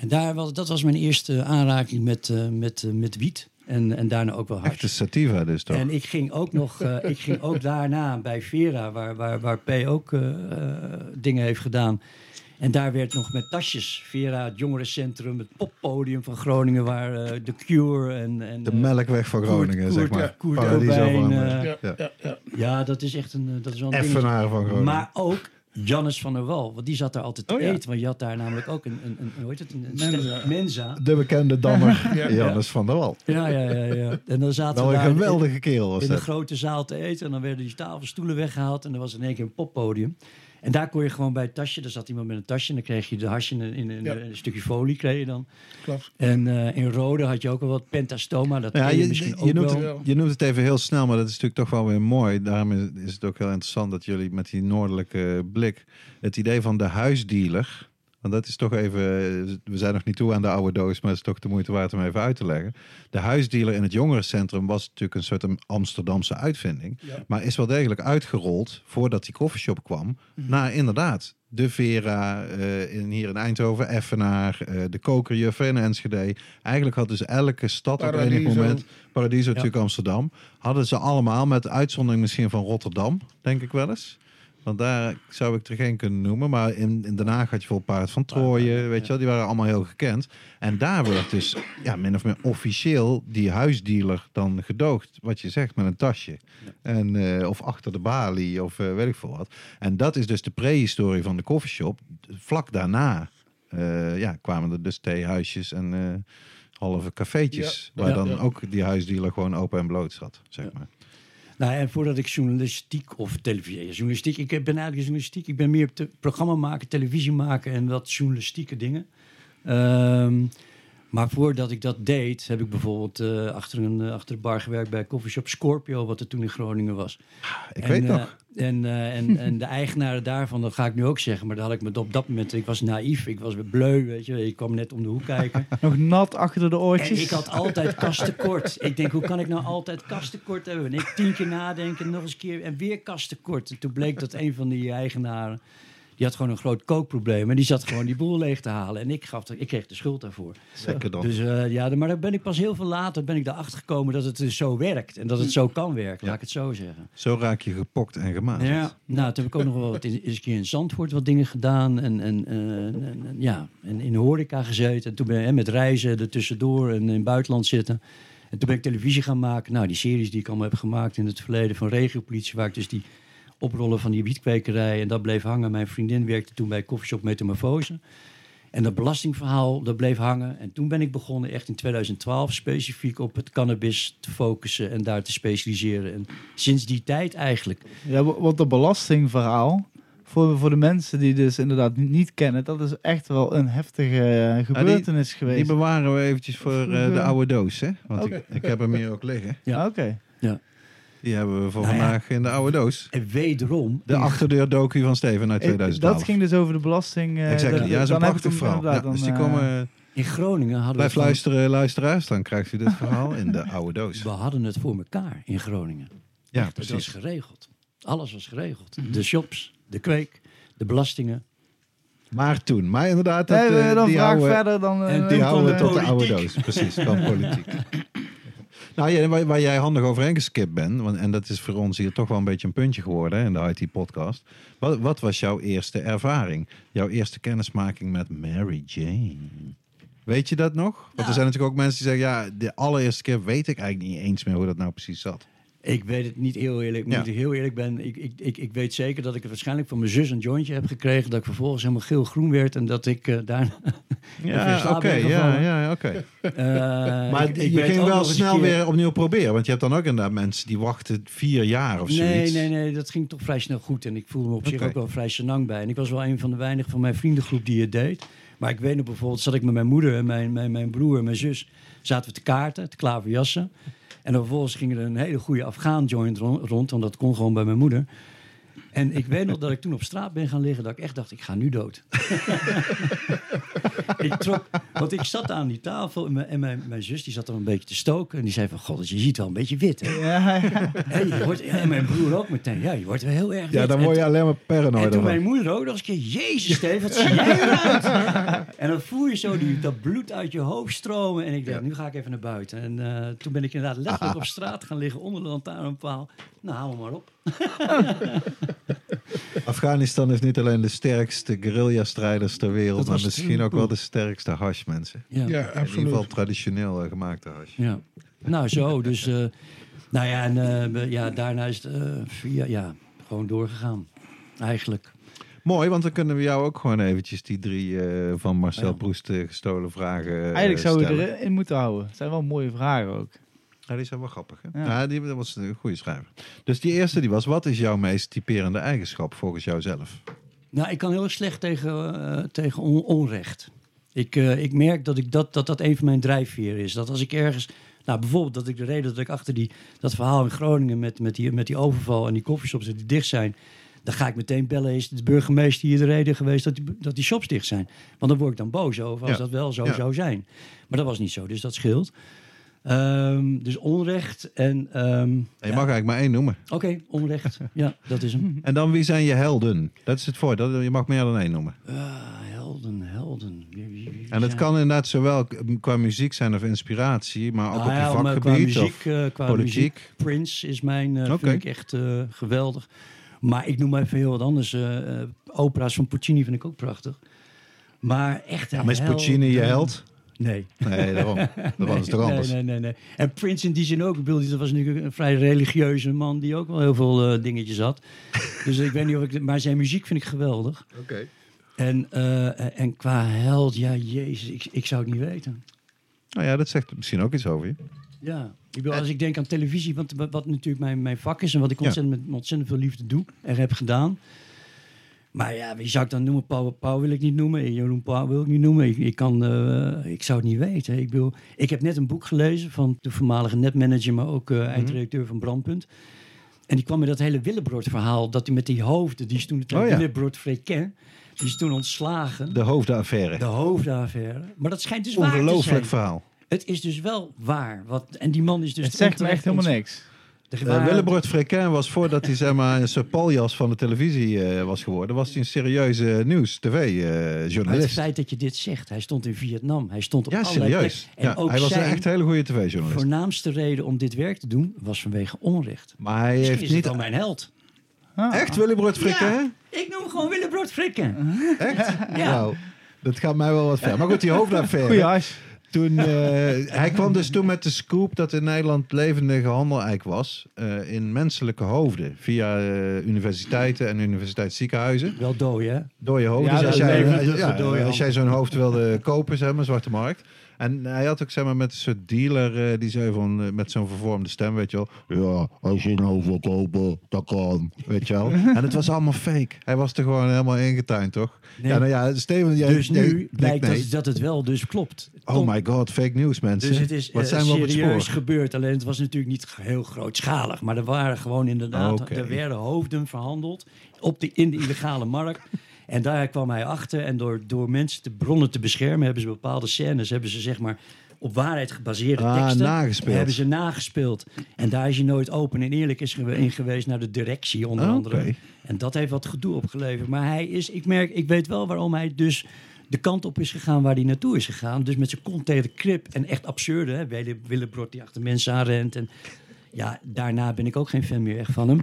En daar was, dat was mijn eerste aanraking met, eh, met, eh, met wiet. En, en daarna ook wel hard. Echte sativa dus toch? En ik ging ook nog, eh, ik ging ook daarna bij Vera, waar, waar, waar P ook dingen heeft gedaan. En daar werd nog met tasjes, Vera, het jongerencentrum, het poppodium van Groningen, waar de Cure en... en de melkweg van Groningen, Koert- zeg Koert- maar. Koert eh, ja. Ja, ja, ja. ja, dat is echt een, dat is wel een. Effenaar van Groningen. Maar ook Jannes van der Wal, want die zat daar altijd te Oh, ja. eten. Want je had daar namelijk ook een, een, een hoe heet het, een, een Mensa. De bekende dammer Ja. Jannes van der Wal. Ja, ja, ja, ja. En dan zaten Wel we een daar geweldige kerel was in de grote zaal te eten. En dan werden die tafelstoelen weggehaald. En er was in één keer een poppodium. En daar kon je gewoon bij het tasje, daar zat iemand met een tasje. En dan kreeg je de hasje in, in, in Ja. een stukje folie kreeg je dan. Klopt. En eh, in rode had je ook al wat pentastoma. Dat Ja, je, je, misschien je, ook noemt, wel. wel. je noemt het even heel snel, maar dat is natuurlijk toch wel weer mooi. Daarom is, is het ook heel interessant dat jullie met die noordelijke blik het idee van de huisdealer. Want dat is toch even, we zijn nog niet toe aan de oude doos, maar het is toch de moeite waard om even uit te leggen. De huisdealer in het jongerencentrum was natuurlijk een soort Amsterdamse uitvinding. Ja. Maar is wel degelijk uitgerold voordat die koffieshop kwam. Naar inderdaad de Vera eh, in, hier in Eindhoven, Effenaar, eh, de Kokerjuffer in Enschede. Eigenlijk had dus elke stad op enig Paradiso. moment, Paradiso natuurlijk Amsterdam, hadden ze allemaal met uitzondering misschien van Rotterdam, denk ik wel eens. Want daar zou ik er geen kunnen noemen. Maar in, in Den Haag had je veel Paard van Trooien, weet je wel. Die waren allemaal heel gekend. En daar werd dus ja, min of meer officieel die huisdealer dan gedoogd. Wat je zegt, met een tasje. En, eh, of achter de balie, of eh, weet ik veel wat. En dat is dus de prehistorie van de koffieshop. Vlak daarna eh, ja, kwamen er dus theehuisjes en halve cafeetjes. Waar dan ook die huisdealer gewoon open en bloot zat, zeg maar. Nou, en voordat ik journalistiek of televisie, ja, journalistiek, ik ben eigenlijk journalistiek, ik ben meer te, programma maken, televisie maken en wat journalistieke dingen. Ehm, maar voordat ik dat deed, heb ik bijvoorbeeld eh, achter, een, eh, achter de bar gewerkt bij Coffeeshop Scorpio, wat er toen in Groningen was. Ik en, weet eh, nog. En, eh, en, en de eigenaren daarvan, dat ga ik nu ook zeggen, maar daar had ik me op dat moment, ik was naïef, ik was weer bleu, weet je, ik kwam net om de hoek kijken. Nog nat achter de En oortjes. ik had altijd kasttekort. Ik denk, hoe kan ik nou altijd kasttekort hebben? En ik tien keer nadenken, nog eens een keer en weer kasttekort. En toen bleek dat een van die eigenaren, die had gewoon een groot kookprobleem. En die zat gewoon die boel leeg te halen. En ik, gaf de, ik kreeg de schuld daarvoor. Lekker dan. Dus eh, ja, maar daar ben ik pas heel veel later ben ik erachter gekomen dat het dus zo werkt. En dat het zo kan werken, laat ik het zo zeggen. Zo raak je gepokt en gemaakt. Ja, nou, toen heb ik ook nog wel wat in, eens een keer in Zandvoort wat dingen gedaan. En, en, eh, en, en, ja, en in de horeca gezeten. En toen ben ik met reizen er tussendoor en in het buitenland zitten. En toen ben ik televisie gaan maken. Nou, die series die ik allemaal heb gemaakt in het verleden van regiopolitie, waar ik dus die oprollen van die wietkwekerij en dat bleef hangen. Mijn vriendin werkte toen bij Coffeeshop Metamorfose. En dat belastingverhaal, dat bleef hangen. En toen ben ik begonnen echt in 2012 specifiek op het cannabis te focussen en daar te specialiseren. En sinds die tijd eigenlijk Ja, wa- want dat belastingverhaal, voor, voor de mensen die dus inderdaad niet, kennen, dat is echt wel een heftige eh, gebeurtenis geweest. Die bewaren we eventjes voor eh, de oude doos, hè? Want ik, ik heb hem hier ook liggen. Ja. Oké. Die hebben we voor Nou ja. vandaag in de oude doos. En wederom, De achterdeur docu van Steven uit Eh, 2012. Dat ging dus over de belasting. eh, Exactly. dat- Ja, ik prachtig verhaal. Ja, dus dan, die eh, komen... in Groningen hadden Blijf we luisteren, luisteraars. Dan krijgt u dit verhaal in de oude doos. we hadden het voor elkaar in Groningen. Ja, Het was precies. geregeld. Alles was geregeld. De shops, de kweek, de belastingen. Maar toen. Maar inderdaad, dat, Nee, eh, dan die vraag houden, verder dan. eh, en die houden tot de de oude doos. Precies, van politiek. Nou, waar, waar jij handig overheen geskipt bent, want, en dat is voor ons hier toch wel een beetje een puntje geworden hè, in de IT-podcast. Wat, wat was jouw eerste ervaring? Jouw eerste kennismaking met Mary Jane? Weet je dat nog? Want er zijn natuurlijk ook mensen die zeggen, ja, de allereerste keer weet ik eigenlijk niet eens meer hoe dat nou precies zat. Ik weet het niet heel eerlijk. Ja. Moet ik heel eerlijk ben. Ik, ik, ik, ik weet zeker dat ik het waarschijnlijk van mijn zus een jointje heb gekregen. Dat ik vervolgens helemaal geel-groen werd. En dat ik eh, daarna. Ja, oké, ja, gevallen. ja, oké. eh, Maar ik- ik je ging wel snel keer- weer opnieuw proberen, want je hebt dan ook inderdaad mensen die wachten vier jaar of Nee, zoiets. nee, nee, dat ging toch vrij snel goed. En ik voelde me op zich ook wel vrij senang bij. En ik was wel een van de weinigen van mijn vriendengroep die het deed. Maar ik weet nog bijvoorbeeld, zat ik met mijn moeder en mijn, mijn, mijn broer en mijn zus... zaten we te kaarten, te klaverjassen. En dan vervolgens ging er een hele goede Afghaan joint ron- rond, want dat kon gewoon bij mijn moeder. En ik weet nog dat ik toen op straat ben gaan liggen, dat ik echt dacht, ik ga nu dood. ik trok, want ik zat aan die tafel en, mijn, en mijn, mijn zus die zat er een beetje te stoken. En die zei van, god, je ziet wel een beetje wit. Hè? Ja, ja. Hè, je wordt, en mijn broer ook meteen, ja, je wordt wel heel erg wit. Ja, dan En word je alleen maar en paranoid toen mijn moeder ook nog eens een keer, jezus Steve, wat zie jij eruit? en dan voel je zo die, dat bloed uit je hoofd stromen. En ik dacht, nu ga ik even naar buiten. En eh, toen ben ik inderdaad letterlijk op straat gaan liggen onder de lantaarnpaal. Nou, me maar op. Afghanistan heeft niet alleen de sterkste guerrilla-strijders ter wereld, maar misschien ook wel de sterkste hashmensen. Ja, Ja, ja. In ieder geval absoluut. traditioneel eh, gemaakte hash. Nou, zo. Dus, eh, nou ja, en eh, we- ja, daarna is het eh, via, ja, gewoon doorgegaan. Eigenlijk. Mooi, want dan kunnen we jou ook gewoon eventjes die drie eh, van Marcel Ja. Proest gestolen vragen eh, Eigenlijk zou je stellen. erin moeten houden. Het zijn wel mooie vragen ook. Ja, die zijn wel grappig. Hè? Ja. Ja. die, dat was een goede schrijver. Dus die eerste die was, wat is jouw meest typerende eigenschap volgens jouzelf? Nou, ik kan heel slecht tegen, eh, tegen on- onrecht. Ik, eh, ik merk dat, ik dat, dat dat een van mijn drijfveren is. Dat als ik ergens... Nou, bijvoorbeeld dat ik de reden dat ik achter die, dat verhaal in Groningen... met, met, die, met die overval en die koffieshops die dicht zijn... dan ga ik meteen bellen, is de burgemeester hier de reden geweest... dat die, dat die shops dicht zijn? Want dan word ik dan boos over als Ja. dat wel zo Ja. zou zijn. Maar dat was niet zo, dus dat scheelt. Ehm, dus onrecht en... ehm, je ja. mag eigenlijk maar één noemen. Oké, onrecht. Ja, dat is hem. En dan wie zijn je helden? Dat is het voor. Dat, je mag meer dan één noemen. Ah, helden, helden. Wie- wie- wie En het kan inderdaad zowel qua muziek zijn of inspiratie, maar ook Nou op je ja, maar vakgebied Qua muziek, of eh, qua politiek. muziek. Prince is mijn, eh, Oké. vind ik echt eh, geweldig. Maar ik noem even heel wat anders. eh, eh, opera's van Puccini vind ik ook prachtig. Maar echt Ja, maar is Puccini je held? Nee. Nee, daarom. Dat was toch anders. Nee, nee, nee, nee. En Prince in die zin ook. Ik bedoel, dat was natuurlijk een vrij religieuze man die ook wel heel veel eh, dingetjes had. dus ik weet niet of ik... Maar zijn muziek vind ik geweldig. Oké. En, eh, en qua held, ja, jezus, ik, ik zou het niet weten. Nou ja, dat zegt misschien ook iets over je. Ja, ik bedoel, als ik denk aan televisie, wat, wat, wat natuurlijk mijn, mijn vak is en wat ik ontzettend, met ontzettend veel liefde doe en heb gedaan. Maar ja, wie zou ik dan noemen? Pauw, Pauw wil ik niet noemen. Jeroen Pauw wil ik niet noemen. Ik, ik, kan, eh, ik zou het niet weten. Ik, bedoel, ik heb net een boek gelezen van de voormalige netmanager, maar ook eh, eindredacteur van Brandpunt. En die kwam met dat hele Willebrod-verhaal. Dat hij met die hoofden, die is toen het Oh ja. Frequin, die is toen ontslagen. De hoofdaffaire. De hoofdaffaire. Maar dat schijnt dus waar te Ongelooflijk zijn. verhaal. Het is dus wel waar. Wat, en die man is dus... het zegt me echt helemaal niks. Uh, niks. Willebrord Frequin was voordat hij zeg maar, een soort paljas van de televisie eh, was geworden, was hij een serieuze nieuws, Maar het tv-journalist. feit dat je dit zegt, hij stond in Vietnam. Hij stond op ja, allerlei serieus. plekken. En Ja, ook hij was een zijn echt hele goede tv-journalist. voornaamste reden om dit werk te doen was vanwege onrecht. Maar hij Misschien heeft is het niet... wel mijn held. Ah. Echt Willebrord Frequin? Ja, ik noem hem gewoon Willebrod Frikken. Echt? Ja. Nou, dat gaat mij wel wat ver. Maar goed, die hoofdaffaire. Goeie hash. Toen, eh, hij kwam dus toen met de scoop dat in Nederland levendige handel eigenlijk was eh, in menselijke hoofden. Via eh, universiteiten en universiteitsziekenhuizen. Wel dooi, hè? Dode hoofden. Ja, Dus als, jij, ja, als jij zo'n hoofd wilde kopen, zeg maar, zwarte markt. En hij had ook zeg maar met een soort dealer eh, die zei van eh, met zo'n vervormde stem, weet je wel. Ja, als je nou wil kopen, dat kan, weet je wel. en het was allemaal fake. Hij was er gewoon helemaal ingetuind, toch? Nee. Ja, nou ja, Steven, jij dus nu blijkt nee. dat, dat het wel dus klopt. Oh my god, fake news, mensen. Dus het is Wat eh, zijn serieus gebeurd. Alleen het was natuurlijk niet heel grootschalig. Maar er waren gewoon inderdaad, er werden hoofden verhandeld op de, in de illegale markt. En daar kwam hij achter. En door, door mensen te bronnen te beschermen, hebben ze bepaalde scènes, hebben ze zeg maar op waarheid gebaseerde Ah, teksten. nagespeeld. Hebben ze nagespeeld. En daar is hij nooit open en eerlijk is in geweest naar de directie onder andere. En dat heeft wat gedoe opgeleverd. Maar hij is, ik merk, ik weet wel waarom hij dus de kant op is gegaan waar hij naartoe is gegaan. Dus met zijn kont tegen de krip en echt absurde. Hè? Wille- Willebrod die achter mensen aanrent. En ja, daarna ben ik ook geen fan meer echt van hem.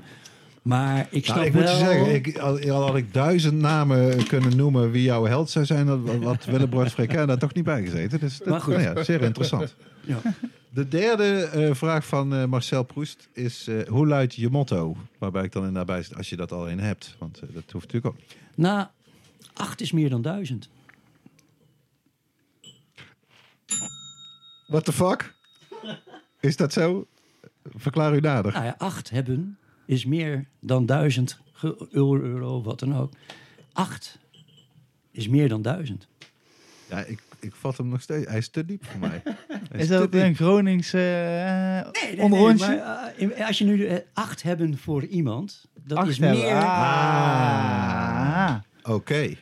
Maar ik snap Nou, ik wel... moet je zeggen, ik, al, al had ik duizend namen kunnen noemen wie jouw held zou zijn, dat wat Willebroord Frekin daar toch niet bij gezeten. Dus dat, Maar goed. nou ja, zeer interessant. Ja. De derde eh, vraag van eh, Marcel Proest is, eh, hoe luidt je motto? Waarbij ik dan in daarbij zit, als je dat al in hebt. Want dat hoeft natuurlijk ook. Nou, acht is meer dan duizend. What the fuck? Is dat zo? Verklaar u nader. Nou ja, acht hebben is meer dan duizend ge- euro, euro, wat dan ook. Acht is meer dan duizend. Ja, ik, ik vat hem nog steeds. Hij is te diep voor mij. Hij Is dat diep. een Gronings uh, onderrondje? maar, eh, als je nu eh, acht hebben voor iemand, dat Acht is hebben. meer... Ah. Oké.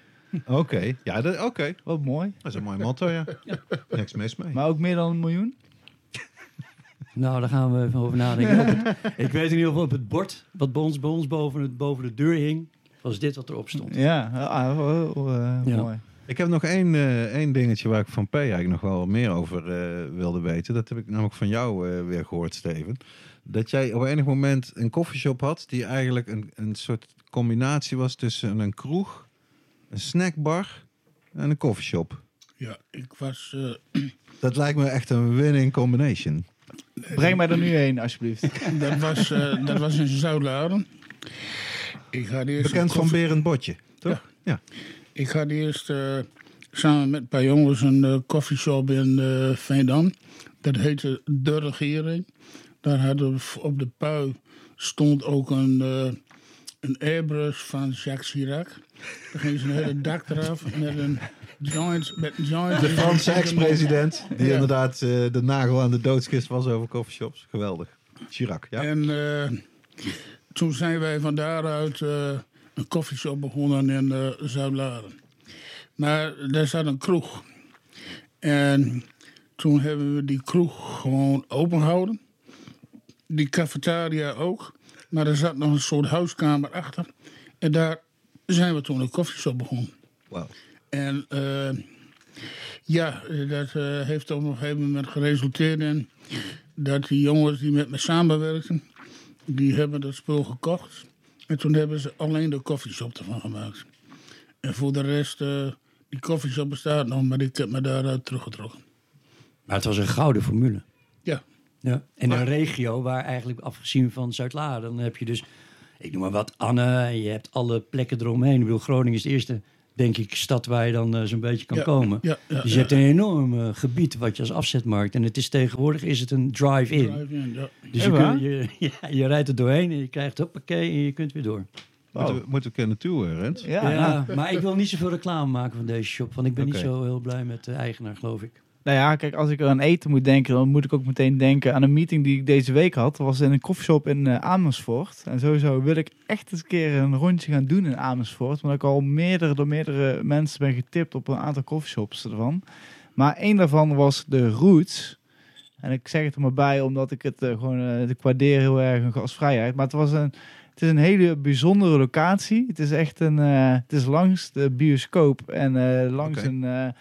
Oké. Ja, dat- oké. Wat mooi. Dat is een mooi motto, ja. Niks mis mee. Maar ook meer dan een miljoen? Nou, daar gaan we even over nadenken. Het- ik weet in ieder geval op het bord, wat bij ons, bij ons boven, het, boven de deur hing, was dit wat erop stond. Ja, ah, oh, oh, eh, Ja. mooi. Ik heb nog één, eh, één dingetje waar ik van P eigenlijk nog wel meer over eh, wilde weten. Dat heb ik namelijk van jou eh, weer gehoord, Steven. Dat jij op enig moment een koffieshop had die eigenlijk een, een soort combinatie was tussen een kroeg, een snackbar en een koffieshop. Ja, ik was... eh, Dat lijkt me echt een winning combination. Breng mij er nu heen, alsjeblieft. dat, was, eh, dat was in Zuidlaren. Ik ga eerst Bekend een van Berend Botje, toch? Ja. Ik had eerst eh, samen met een paar jongens een eh koffieshop in eh Veendam. Dat heette De Regering. Daar hadden we op de pui stond ook een, eh, een airbrush van Jacques Chirac. Daar ging zijn hele dak eraf met een Met De Franse ex-president, die Ja. inderdaad eh, de nagel aan de doodskist was over coffeeshops. Geweldig. Chirac, ja. En eh, toen zijn wij van daaruit eh, een koffieshop begonnen in uh, Zuid-Laren. Maar daar zat een kroeg. En toen hebben we die kroeg gewoon open gehouden. Die cafetaria ook. Maar er zat nog een soort huiskamer achter. En daar zijn we toen een koffieshop begonnen. Wauw. En eh, ja, dat eh, heeft op een gegeven moment geresulteerd in dat die jongens die met me samenwerkten, die hebben dat spul gekocht. En toen hebben ze alleen de koffieshop ervan gemaakt. En voor de rest, eh, die koffieshop bestaat nog, maar ik heb me daaruit teruggetrokken. Maar het was een gouden formule. Ja, Ja. En Maar- een regio waar eigenlijk, afgezien van Zuid-Laren, dan heb je dus, ik noem maar wat, Anne, en je hebt alle plekken eromheen. Ik bedoel, Groningen is de eerste, denk ik, stad waar je dan eh, zo'n beetje kan Ja, komen. ja, ja, dus je ja. hebt een enorm eh, gebied wat je als afzetmarkt. En het is tegenwoordig is het een drive-in. Dus je, je, je rijdt er doorheen en je krijgt hoppakee en je kunt weer door. Moeten, we, moeten we kennen toe, eh, Rens? Ja, Ja, maar ik wil niet zoveel reclame maken van deze shop, want ik ben niet zo heel blij met de eigenaar, geloof ik. Nou ja, kijk, als ik aan eten moet denken, dan moet ik ook meteen denken aan een meeting die ik deze week had. Dat was in een koffieshop in eh, Amersfoort. En sowieso wil ik echt eens een keer een rondje gaan doen in Amersfoort. Want ik al meerdere, door meerdere mensen ben getipt op een aantal koffieshops ervan. Maar één daarvan was de Roots. En ik zeg het er maar bij, omdat ik het eh, gewoon, eh, ik waardeer heel erg een gastvrijheid. Maar het was een, het is een hele bijzondere locatie. Het is echt een, het is langs de bioscoop en langs een,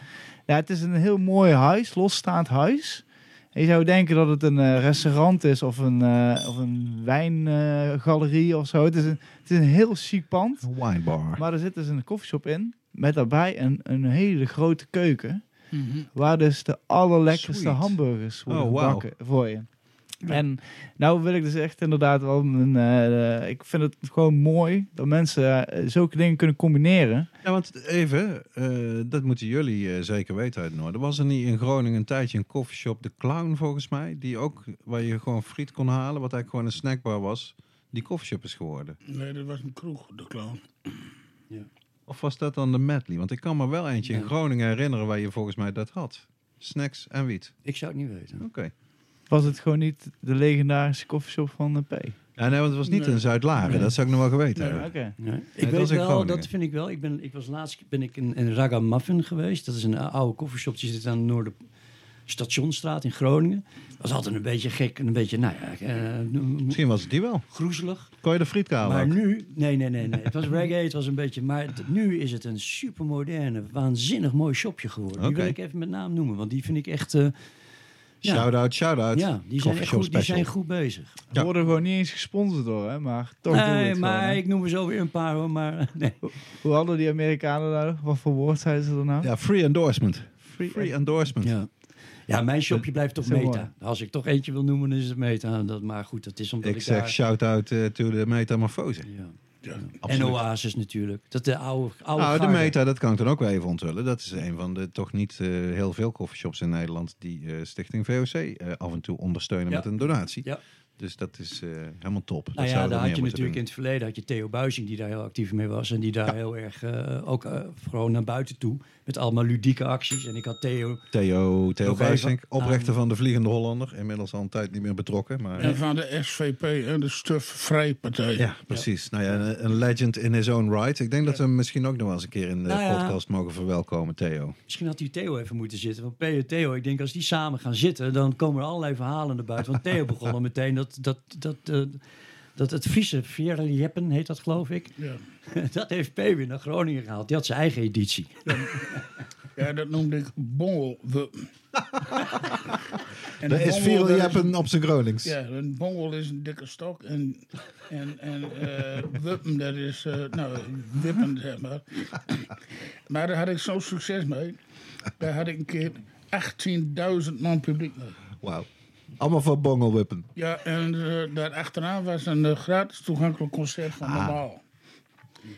ja, het is een heel mooi huis, losstaand huis. En je zou denken dat het een eh, restaurant is of een, eh, of een wijngalerie of zo. Het is, een, het is een heel chic pand. Een winebar. Maar er zit dus een koffieshop in. Met daarbij een, een hele grote keuken. Mhm. Waar dus de allerlekkerste Sweet. hamburgers worden Oh, gebakken voor je. En nou wil ik dus echt inderdaad wel... Een, eh, ik vind het gewoon mooi dat mensen eh, zulke dingen kunnen combineren. Ja, want even, eh, dat moeten jullie eh, zeker weten uit Noorden. Was er niet in Groningen een tijdje een koffieshop, De Clown volgens mij, die ook, waar je gewoon friet kon halen, wat eigenlijk gewoon een snackbar was, die koffieshop is geworden? Nee, dat was een kroeg, de clown. Of was dat dan de Medley? Want ik kan me wel eentje in Ja. Groningen herinneren waar je volgens mij dat had. Snacks en wiet. Ik zou het niet weten. Oké. Was het gewoon niet de legendarische koffieshop van de P? Ja, nee, want het was niet Nee. in Zuid-Laren. Nee. Dat zou ik nog wel geweten Nee. hebben. Oké. Nee. dat Ik weet wel, Groningen. dat vind ik wel. Ik, ben, ik was laatst ben ik in, in Ragamuffin geweest. Dat is een oude koffieshop. Die zit aan de Noorderstationstraat in Groningen. Dat was altijd een beetje gek en een beetje, nou ja, eh, Misschien was het die wel. groezelig. Kon je de friet halen? Maar ook? nu, nee, nee, nee, nee. Het was reggae, het was een beetje, maar het- nu is het een supermoderne, waanzinnig mooi shopje geworden. Die wil ik even met naam noemen, want die vind ik echt, eh, ja, Shout-out, shout-out. ja, die zijn echt goed, die zijn goed bezig. We Ja. worden gewoon niet eens gesponsord door, hè? Maar toch doen we nee, het maar gewoon, ik noem er zo weer een paar hoor, maar nee. Hoe hadden die Amerikanen nou? Wat voor woord zeiden ze er nou? Ja, free endorsement. Free, Free endorsement. Ja. Ja, mijn shopje blijft toch mooi. Meta. Als ik toch eentje wil noemen, dan is het Meta. Dat, maar goed, dat is omdat ik, Ik zeg daar... shout-out eh, to de metamorfose. Ja. En. Oasis natuurlijk. Dat de oude, oude Nou, de. Meta, dat kan ik dan ook wel even onthullen. Dat is een van de toch niet eh, heel veel coffeeshops in Nederland die eh, Stichting VOC eh, af en toe ondersteunen Ja. met een donatie. Ja. Dus dat is eh, helemaal top. Nou dat ja, daar had je natuurlijk in het verleden had je Theo Buizing die daar heel actief mee was. En die daar heel erg eh, ook eh, gewoon naar buiten toe. Met allemaal ludieke acties. En ik had Theo. Theo, Theo even oprichter aan- van de Vliegende Hollander. Inmiddels al een tijd niet meer betrokken. Maar En van de SVP, hè, de Stufvrij-partij. ja, precies. Nou ja, een, een legend in his own right. Ik denk dat we hem misschien ook nog wel eens een keer in de Nou ja. podcast mogen verwelkomen, Theo. Misschien had die Theo even moeten zitten. Want en Theo, ik denk als die samen gaan zitten, dan komen er allerlei verhalen naar buiten. Want Theo begon al meteen dat, dat, dat, eh, dat het Friese Vierlieppen heet dat geloof ik. Ja. Dat heeft P weer naar Groningen gehaald. Die had zijn eigen editie. Ja, dat noemde ik bongel. En Dat is dat jeppen op zijn Gronings. Ja, een bongel is een dikke stok. En, en, en eh, wuppen, dat is, eh, nou, wippen, zeg maar. maar daar had ik zo'n succes mee. Daar had ik een keer 18.000 man publiek mee. Wauw. Allemaal voor bongelwippen. Ja, en eh, daar achteraan was een eh, gratis toegankelijk concert van Ah. Normaal.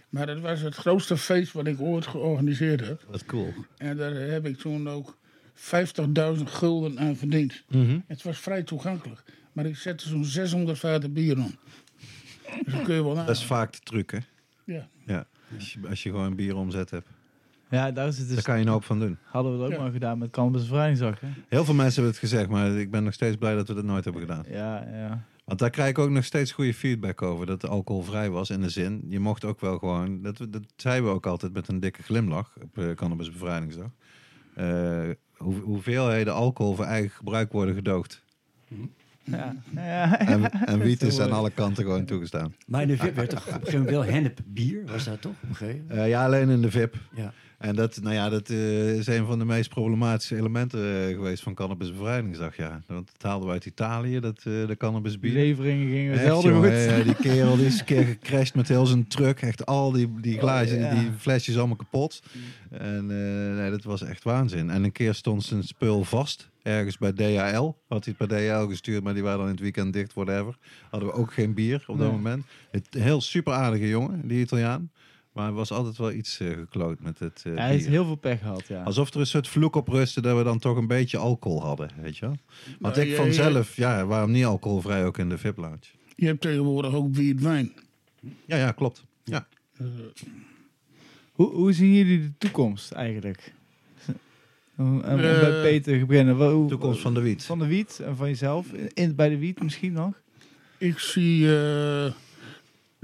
Maar dat was het grootste feest wat ik ooit georganiseerd heb. Dat is cool. En daar heb ik toen ook 50.000 gulden aan verdiend. Mhm. Het was vrij toegankelijk. Maar ik zette zo'n 600 vaten bier om. Dus dan kun je wel Dat is vaak de truc, hè? Ja. Ja. Als je, als je gewoon een bier omzet hebt. Ja, daar is het dus. Daar kan je een hoop van doen. Hadden we dat ook Ja. maar gedaan met Cannabis Bevrijdingsdag, hè? Heel veel mensen hebben het gezegd, maar ik ben nog steeds blij dat we dat nooit hebben gedaan. Ja, ja. Want daar krijg ik ook nog steeds goede feedback over. Dat het alcoholvrij was in de zin. Je mocht ook wel gewoon. Dat, we- dat zeiden we ook altijd met een dikke glimlach op uh, Cannabis Bevrijdingsdag. Eh, hoe, hoeveelheden alcohol voor eigen gebruik worden gedoogd. ja. ja. En, en wiet is aan eh, alle kanten gewoon toegestaan. Maar in de VIP werd toch op een gegeven moment wel hennep bier. Was dat toch? Op een gegeven moment? Eh, ja, alleen in de VIP. Ja. En dat, nou ja, dat eh, is een van de meest problematische elementen eh, geweest van Cannabis Bevrijdingsdag. Ja. Want het haalden we uit Italië, dat, eh de cannabis Die bier. leveringen gingen jongen, goed. die kerel die is een keer gecrashed met heel zijn truck. Echt al die, die glazen, ja. die flesjes allemaal kapot. En eh, nee, dat was echt waanzin. En een keer stond zijn spul vast. Ergens bij DHL. Had hij het bij DHL gestuurd, maar die waren dan in het weekend dicht, whatever. Hadden we ook geen bier op dat Nee. moment. Het, heel super aardige jongen, die Italiaan. Maar er was altijd wel iets eh, gekloot met het eh, Hij heeft bier. heel veel pech gehad, ja. Alsof er een soort vloek op rustte dat we dan toch een beetje alcohol hadden, weet je wel. Want Nou, ik vanzelf, ja, waarom niet alcoholvrij ook in de VIP-lounge? Je hebt tegenwoordig ook wijn. Ja, ja, klopt. Ja. Hoe, hoe zien jullie de toekomst eigenlijk? Om, Eh, bij Peter te beginnen. Wat- hoe- Toekomst van de wiet. Van de wiet en van jezelf. In, bij de wiet misschien nog? Ik zie eh,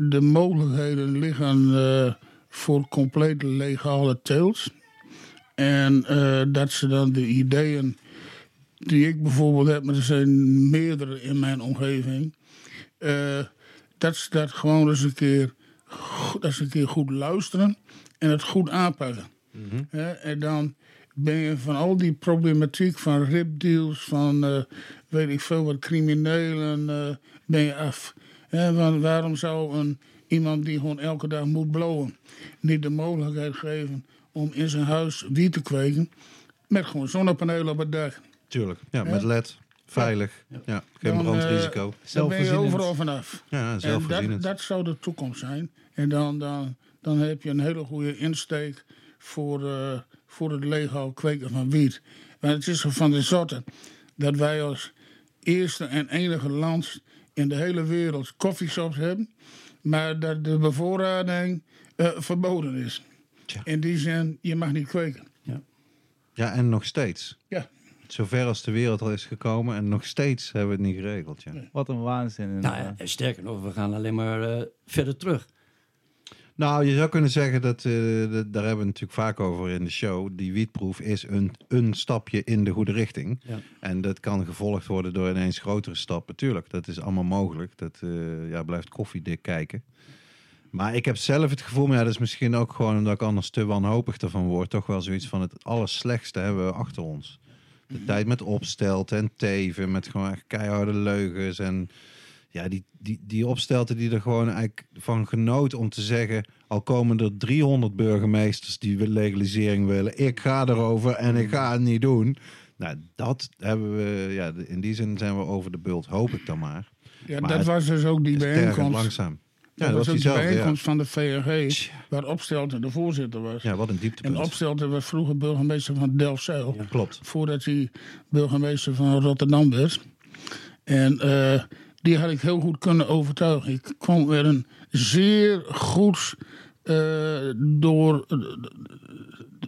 de mogelijkheden liggen eh, voor compleet legale teels. En eh, dat ze dan de ideeën die ik bijvoorbeeld heb, maar er zijn meerdere in mijn omgeving. eh, dat ze dat gewoon eens een keer, dat ze een keer goed luisteren en het goed aanpakken. Hè, en dan ben je van al die problematiek van ripdeals, van weet ik veel wat criminelen, ben je af. Want waarom zou een, iemand die gewoon elke dag moet blowen, niet de mogelijkheid geven om in zijn huis wiet te kweken met gewoon zonnepanelen op het dak? Tuurlijk. Ja, met LED. veilig. Ja. Ja, geen Dan, brandrisico. Daar ben je Zelfvoorzienend. overal vanaf. ja, En dat, zelfvoorzienend. dat zou de toekomst zijn. En dan, dan, dan heb je een hele goede insteek voor, eh, voor het legaal kweken van wiet. Want het is van de zotte dat wij als eerste en enige land in de hele wereld coffeeshops hebben. Maar dat de bevoorrading eh, verboden is. Tja. In die zin, je mag niet kweken. Ja, en nog steeds. Ja. Zover als de wereld al is gekomen en nog steeds hebben we het niet geregeld. Ja. Wat een waanzin. Nou ja, en sterker nog, we gaan alleen maar eh, verder terug. Nou, je zou kunnen zeggen dat, eh, dat- daar hebben we het natuurlijk vaak over in de show. Die wietproef is een, een stapje in de goede richting. Ja. En dat kan gevolgd worden door ineens grotere stappen. Tuurlijk, dat is allemaal mogelijk. Dat eh, ja, blijft koffiedik kijken. Maar ik heb zelf het gevoel, maar ja, dat is misschien ook gewoon omdat ik anders te wanhopig ervan word. Toch wel zoiets van het allerslechtste hebben we achter ons. De tijd met opstelten en teven, met gewoon echt keiharde leugens. En ja, die, die, die opstelten die er gewoon eigenlijk van genoten om te zeggen... al komen er 300 burgemeesters die legalisering willen. Ik ga erover en ik ga het niet doen. Nou, dat hebben we... Ja, in die zin zijn we over de bult, hoop ik dan maar. Ja, Maar dat was dus ook die bijeenkomst. langzaam. Ja, dat was ook diezelfde, ja. bijeenkomst van de VRG, waar Opstelten de voorzitter was. Ja, wat een En dieptepunt. Opstelten was vroeger burgemeester van Delfzijl. Ja. Klopt. Voordat hij burgemeester van Rotterdam werd. En eh, die had ik heel goed kunnen overtuigen. Ik kwam met een zeer goed eh, door,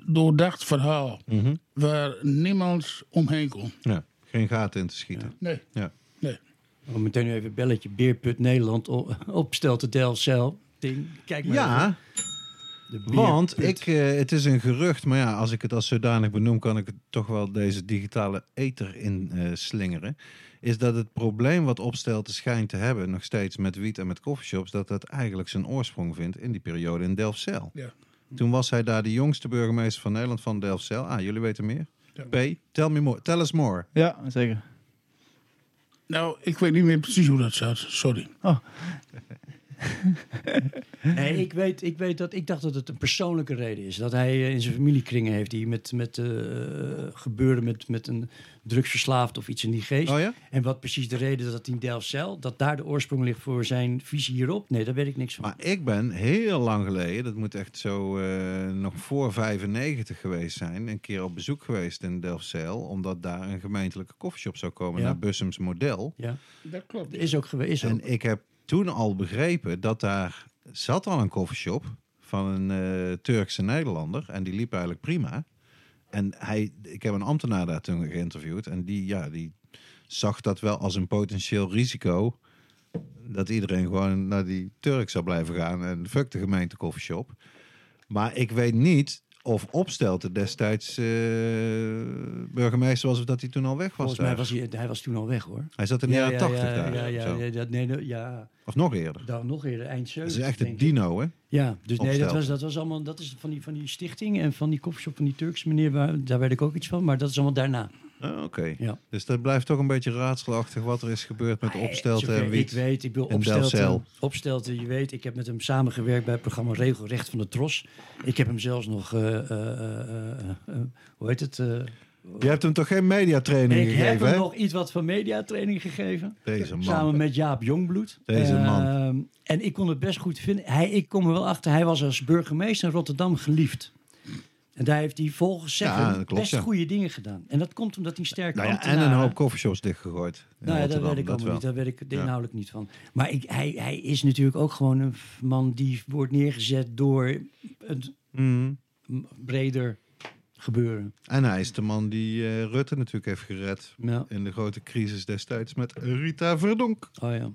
doordacht verhaal. Mhm. Waar niemand omheen kon. Ja, geen gaten in te schieten. Nee. Ja. nee. We meteen nu even een belletje. Beerput Nederland op, opstelt de. Ding. Kijk maar Ja, even. Want ik, eh, het is een gerucht, maar ja, als ik het als zodanig benoem, kan ik het toch wel deze digitale ether in eh, slingeren. Is dat het probleem wat Opstelten schijnt te hebben, nog steeds met wiet en met coffeeshops, dat dat eigenlijk zijn oorsprong vindt in die periode in Delfzijl. Ja. Toen was hij daar de jongste burgemeester van Nederland van Delfzijl. Ah, jullie weten meer? Ja. P, tell me more. Tell us more. Ja, zeker. Nou, ik weet niet meer precies hoe dat zat. Sorry. Nee, ik weet, ik weet dat ik dacht dat het een persoonlijke reden is. Dat hij eh, in zijn familiekringen heeft die met, met eh, gebeuren met, met een drugsverslaafd of iets in die geest. Oh ja? En wat precies de reden dat in Delfzijl, dat daar de oorsprong ligt voor zijn visie hierop? Nee, daar weet ik niks van. Maar ik ben heel lang geleden, dat moet echt zo eh, nog voor 95 geweest zijn, een keer op bezoek geweest in Delfzijl, omdat daar een gemeentelijke koffieshop zou komen Ja. naar Bussums model. ja, Dat klopt. is ook geweest. Ook. En ik heb toen al begrepen dat daar zat al een koffieshop van een eh, Turkse Nederlander en die liep eigenlijk prima. En hij, ik heb een ambtenaar daar toen geïnterviewd en die, ja, die zag dat wel als een potentieel risico dat iedereen gewoon naar die Turk zou blijven gaan en fuck de gemeente koffieshop. Maar ik weet niet of Opstelten destijds eh, burgemeester was of dat hij toen al weg was. Volgens mij daar. was hij, hij was toen al weg hoor. Hij zat in de jaren 80 ja, daar. Ja, ja, zo. ja, ja, nee, ja, Of nog eerder. daar nog eerder, eind 70. Dat is echt een dino, hè? Ja, dus nee, dat was, dat was allemaal, dat is van die, van die stichting en van die koffieshop van die Turkse meneer, waar, daar weet ik ook iets van, maar dat is allemaal daarna. Ah, Oké. Ja. Dus dat blijft toch een beetje raadselachtig wat er is gebeurd met opstelten Zover en wiet. Ik weet, ik wil en opstelten, opstelten. Je weet, ik heb met hem samengewerkt bij het programma Regelrecht van de Tros. Ik heb hem zelfs nog, eh, eh, eh, hoe heet het? Je hebt hem toch geen mediatraining ik heb gegeven, hem hè? nog iets wat van mediatraining gegeven. Deze man. Samen met Jaap Jongbloed. Deze man. Ehm, en ik kon het best goed vinden. Hij, ik kom er wel achter, hij was als burgemeester in Rotterdam geliefd. En daar heeft hij volgens Ja, klopt, best ja. goede dingen gedaan. En dat komt omdat hij sterk Nou ja, en een hoop coffeeshops dichtgegooid. in nou ja, dat weet ik allemaal niet. Daar weet ik Ja. inhoudelijk niet van. Maar ik, hij, hij is natuurlijk ook gewoon een man die wordt neergezet door een Mhm. breder gebeuren. En hij is de man die eh, Rutte natuurlijk heeft gered Ja. in de grote crisis destijds met Rita Verdonk. Oh ja.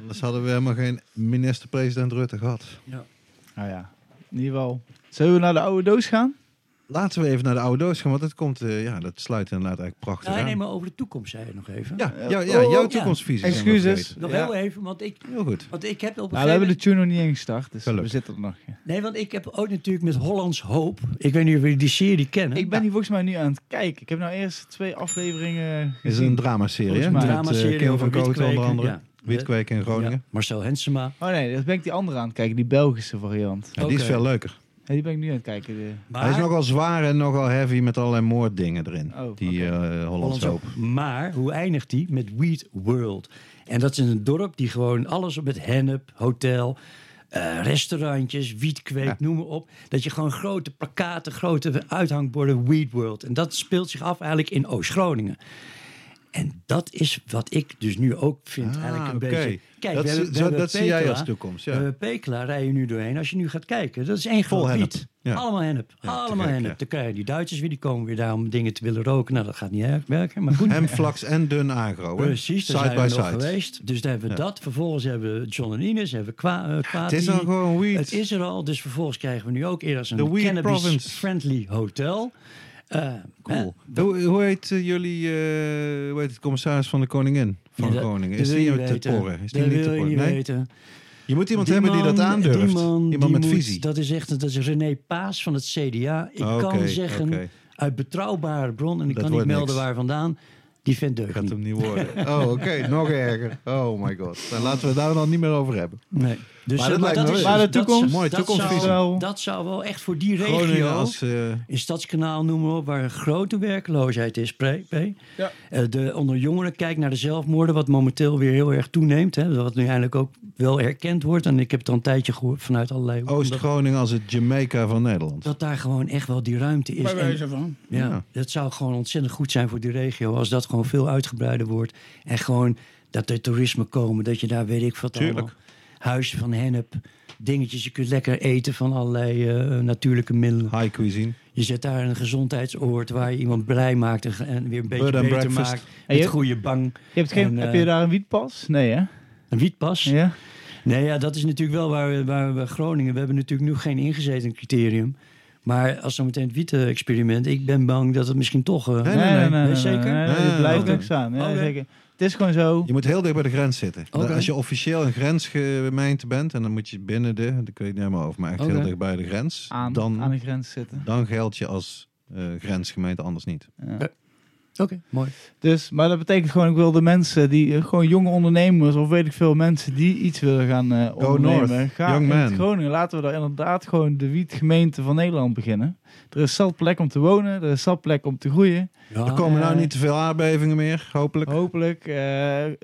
Anders hadden we helemaal geen minister-president Rutte gehad. ja. Nou ja, in ieder geval. Zullen we naar de oude doos gaan? Laten we even naar de oude doos gaan, want dat, komt, eh, ja, dat sluit inderdaad eigenlijk prachtig Nou, aan. nee, maar over de toekomst zei je nog even. Ja, ja, ja, Oh, jouw ja. toekomstvisie. Excuses. Nog Ja. heel even, want ik, Heel goed. want ik heb op een Nou, we hebben de tune nog niet ingestart, dus Gelukkig. we zitten er nog. ja. Nee, want ik heb ook natuurlijk met Hollands Hoop... Ik weet niet of jullie die serie kennen. Ik ben hier volgens mij nu aan het kijken. Ik heb nou eerst twee afleveringen Is gezien. een dramaserie, hè? Volgens mij. Met Dramaserie eh, van witkweken, onder andere. Ja. Witkweken in Groningen. Ja, Marcel Hensema. Oh nee, dat ben ik die andere aan het kijken, die Belgische variant. Ja, die is veel leuker. Ja, die ben ik nu aan het kijken. De... Maar, Hij is nogal zwaar en nogal heavy met allerlei moorddingen erin. Oh, die oké. eh Hollandse hoop. Maar hoe eindigt die? Met Weed World. En dat is een dorp die gewoon alles op met hennep, hotel, eh, restaurantjes, wietkweek, Ja. noem maar op. Dat je gewoon grote plakaten, grote uithangborden, Weed World. En dat speelt zich af eigenlijk in Oost-Groningen. En dat is wat ik dus nu ook vind Ah, eigenlijk een beetje... Kijk, dat we hebben- we zo- hebben dat zie jij Pekela. als toekomst. We Ja. hebben Pekela rij je nu doorheen. Als je nu gaat kijken, dat is één Vol groot. Ja. Allemaal hennep. Ja, allemaal hennep. ja. Dan krijgen die Duitsers weer, die komen weer daar om dingen te willen roken. Nou, dat gaat niet erg werken, maar goed. Hem, flaks en dun agro. hè? Precies, daar side zijn by we nog side. geweest. Dus daar hebben we dat. Vervolgens hebben we John en Ines, hebben we Kwa, uh, Het is dan gewoon weed. Het is er al, dus vervolgens krijgen we nu ook eerst The een cannabis-friendly hotel. Eh, Cool. Hoe, hoe heet eh, jullie, eh, hoe heet het, commissaris van de Koningin van Ja, Groningen? dat Is die te porren? Is die niet te niet Nee? weten. Je moet iemand Die hebben die dat aandurft. die man, iemand die met moet- visie. Dat is echt dat is René Paas van het CDA. Ik kan zeggen, uit betrouwbare bron, en ik Dat kan niet melden niks. waar vandaan, die vindt deugd Gaat niet. hem niet worden. Oh, oké. Nog erger. Oh my god. Dan laten we het daar dan niet meer over hebben. Nee. Dus, Maar eh, dat is- Maar de toekomst? Mooi dat toekomstvisie. zou, dat zou wel echt voor die regio... Groningen als... eh, In Stadskanaal, noem maar op, waar een grote werkloosheid is. P. Ja. Eh, de, onder jongeren, kijk naar de zelfmoorden, wat momenteel weer heel erg toeneemt. Hè, wat nu eindelijk ook wel erkend wordt. En ik heb het al een tijdje gehoord vanuit allerlei... Oost-Groningen als het Jamaica van Nederland. dat daar gewoon echt wel die ruimte is. Bij wijze van. ja, Ja. dat zou gewoon ontzettend goed zijn voor die regio. Als dat gewoon veel uitgebreider wordt. En gewoon dat er toerisme komen. Dat je daar, weet ik wat Tuurlijk. allemaal... Huisje van hennep, dingetjes. Je kunt lekker eten van allerlei eh, natuurlijke middelen. High cuisine. Je zet daar een gezondheidsoord waar je iemand blij maakt en, en weer een beetje and beter breakfast. maakt. Je- goede bang. Je hebt geen, En, eh, heb je daar een wietpas? Nee, hè? Een wietpas. Ja? Nee, ja, dat is natuurlijk wel waar we, waar we Groningen... We hebben natuurlijk nu geen ingezeten criterium. Maar als zo meteen het wieten-experiment... Ik ben bang dat het misschien toch... eh, Nee, nee, nee. Nee, zeker? Nee, Nee, het nee, blijft ook staan. Ja, Oké. zeker. Het is gewoon zo. Je moet heel dicht bij de grens zitten. Als je officieel een grensgemeente bent... en dan moet je binnen de... Ik weet niet helemaal over, maar echt heel dicht bij de grens. Aan, dan, aan de grens zitten. dan geldt je als eh, grensgemeente anders niet. Ja. Oké, mooi. Dus, maar dat betekent gewoon, ik wil de mensen die, eh, gewoon jonge ondernemers of weet ik veel mensen die iets willen gaan eh ondernemen. north, Ga in man. Groningen, laten we daar inderdaad gewoon de wietgemeente van Nederland beginnen. Er is zat plek om te wonen, er is zat plek om te groeien. Ja, Er komen nou eh, niet te veel aardbevingen meer, hopelijk. Hopelijk. eh,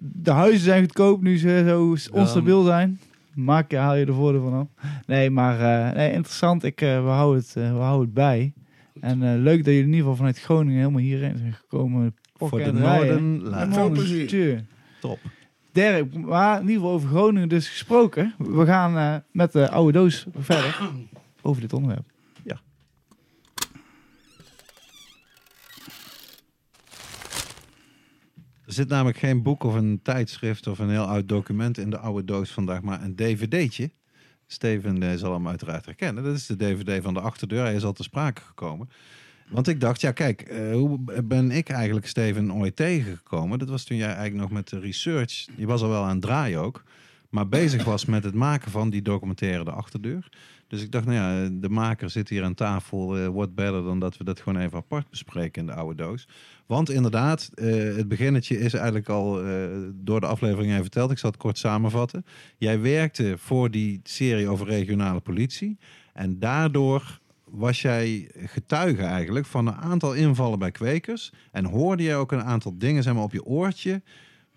de huizen zijn goedkoop nu ze zo onstabiel zijn. Maak je, haal je er voordeel van af. Nee, maar eh, nee, interessant. Ik, eh, we, houden het, we houden het bij. En eh, leuk dat jullie in ieder geval vanuit Groningen helemaal hierheen zijn gekomen. Voor de. Noorden. Ja, Veel plezier. Top. Dirk, maar in ieder geval over Groningen dus gesproken. We gaan eh, met de oude doos verder over dit onderwerp. Er zit namelijk geen boek of een tijdschrift of een heel oud document in de oude doos vandaag, maar een dvd'tje. Steven eh, zal hem uiteraard herkennen. Dat is de dvd van de achterdeur. Hij is al te sprake gekomen. Want ik dacht, ja kijk, eh, hoe ben ik eigenlijk Steven ooit tegengekomen? Dat was toen jij eigenlijk nog met de research, je was al wel aan het draaien ook, maar bezig was met het maken van die documentaire De Achterdeur. Dus ik dacht, nou ja, de maker zit hier aan tafel. eh what better dan dat we dat gewoon even apart bespreken in de oude doos. Want inderdaad, eh, het beginnetje is eigenlijk al eh, door de aflevering even verteld. Ik zal het kort samenvatten. Jij werkte voor die serie over regionale politie. En daardoor was jij getuige eigenlijk van een aantal invallen bij kwekers. En hoorde jij ook een aantal dingen zeg maar, op je oortje.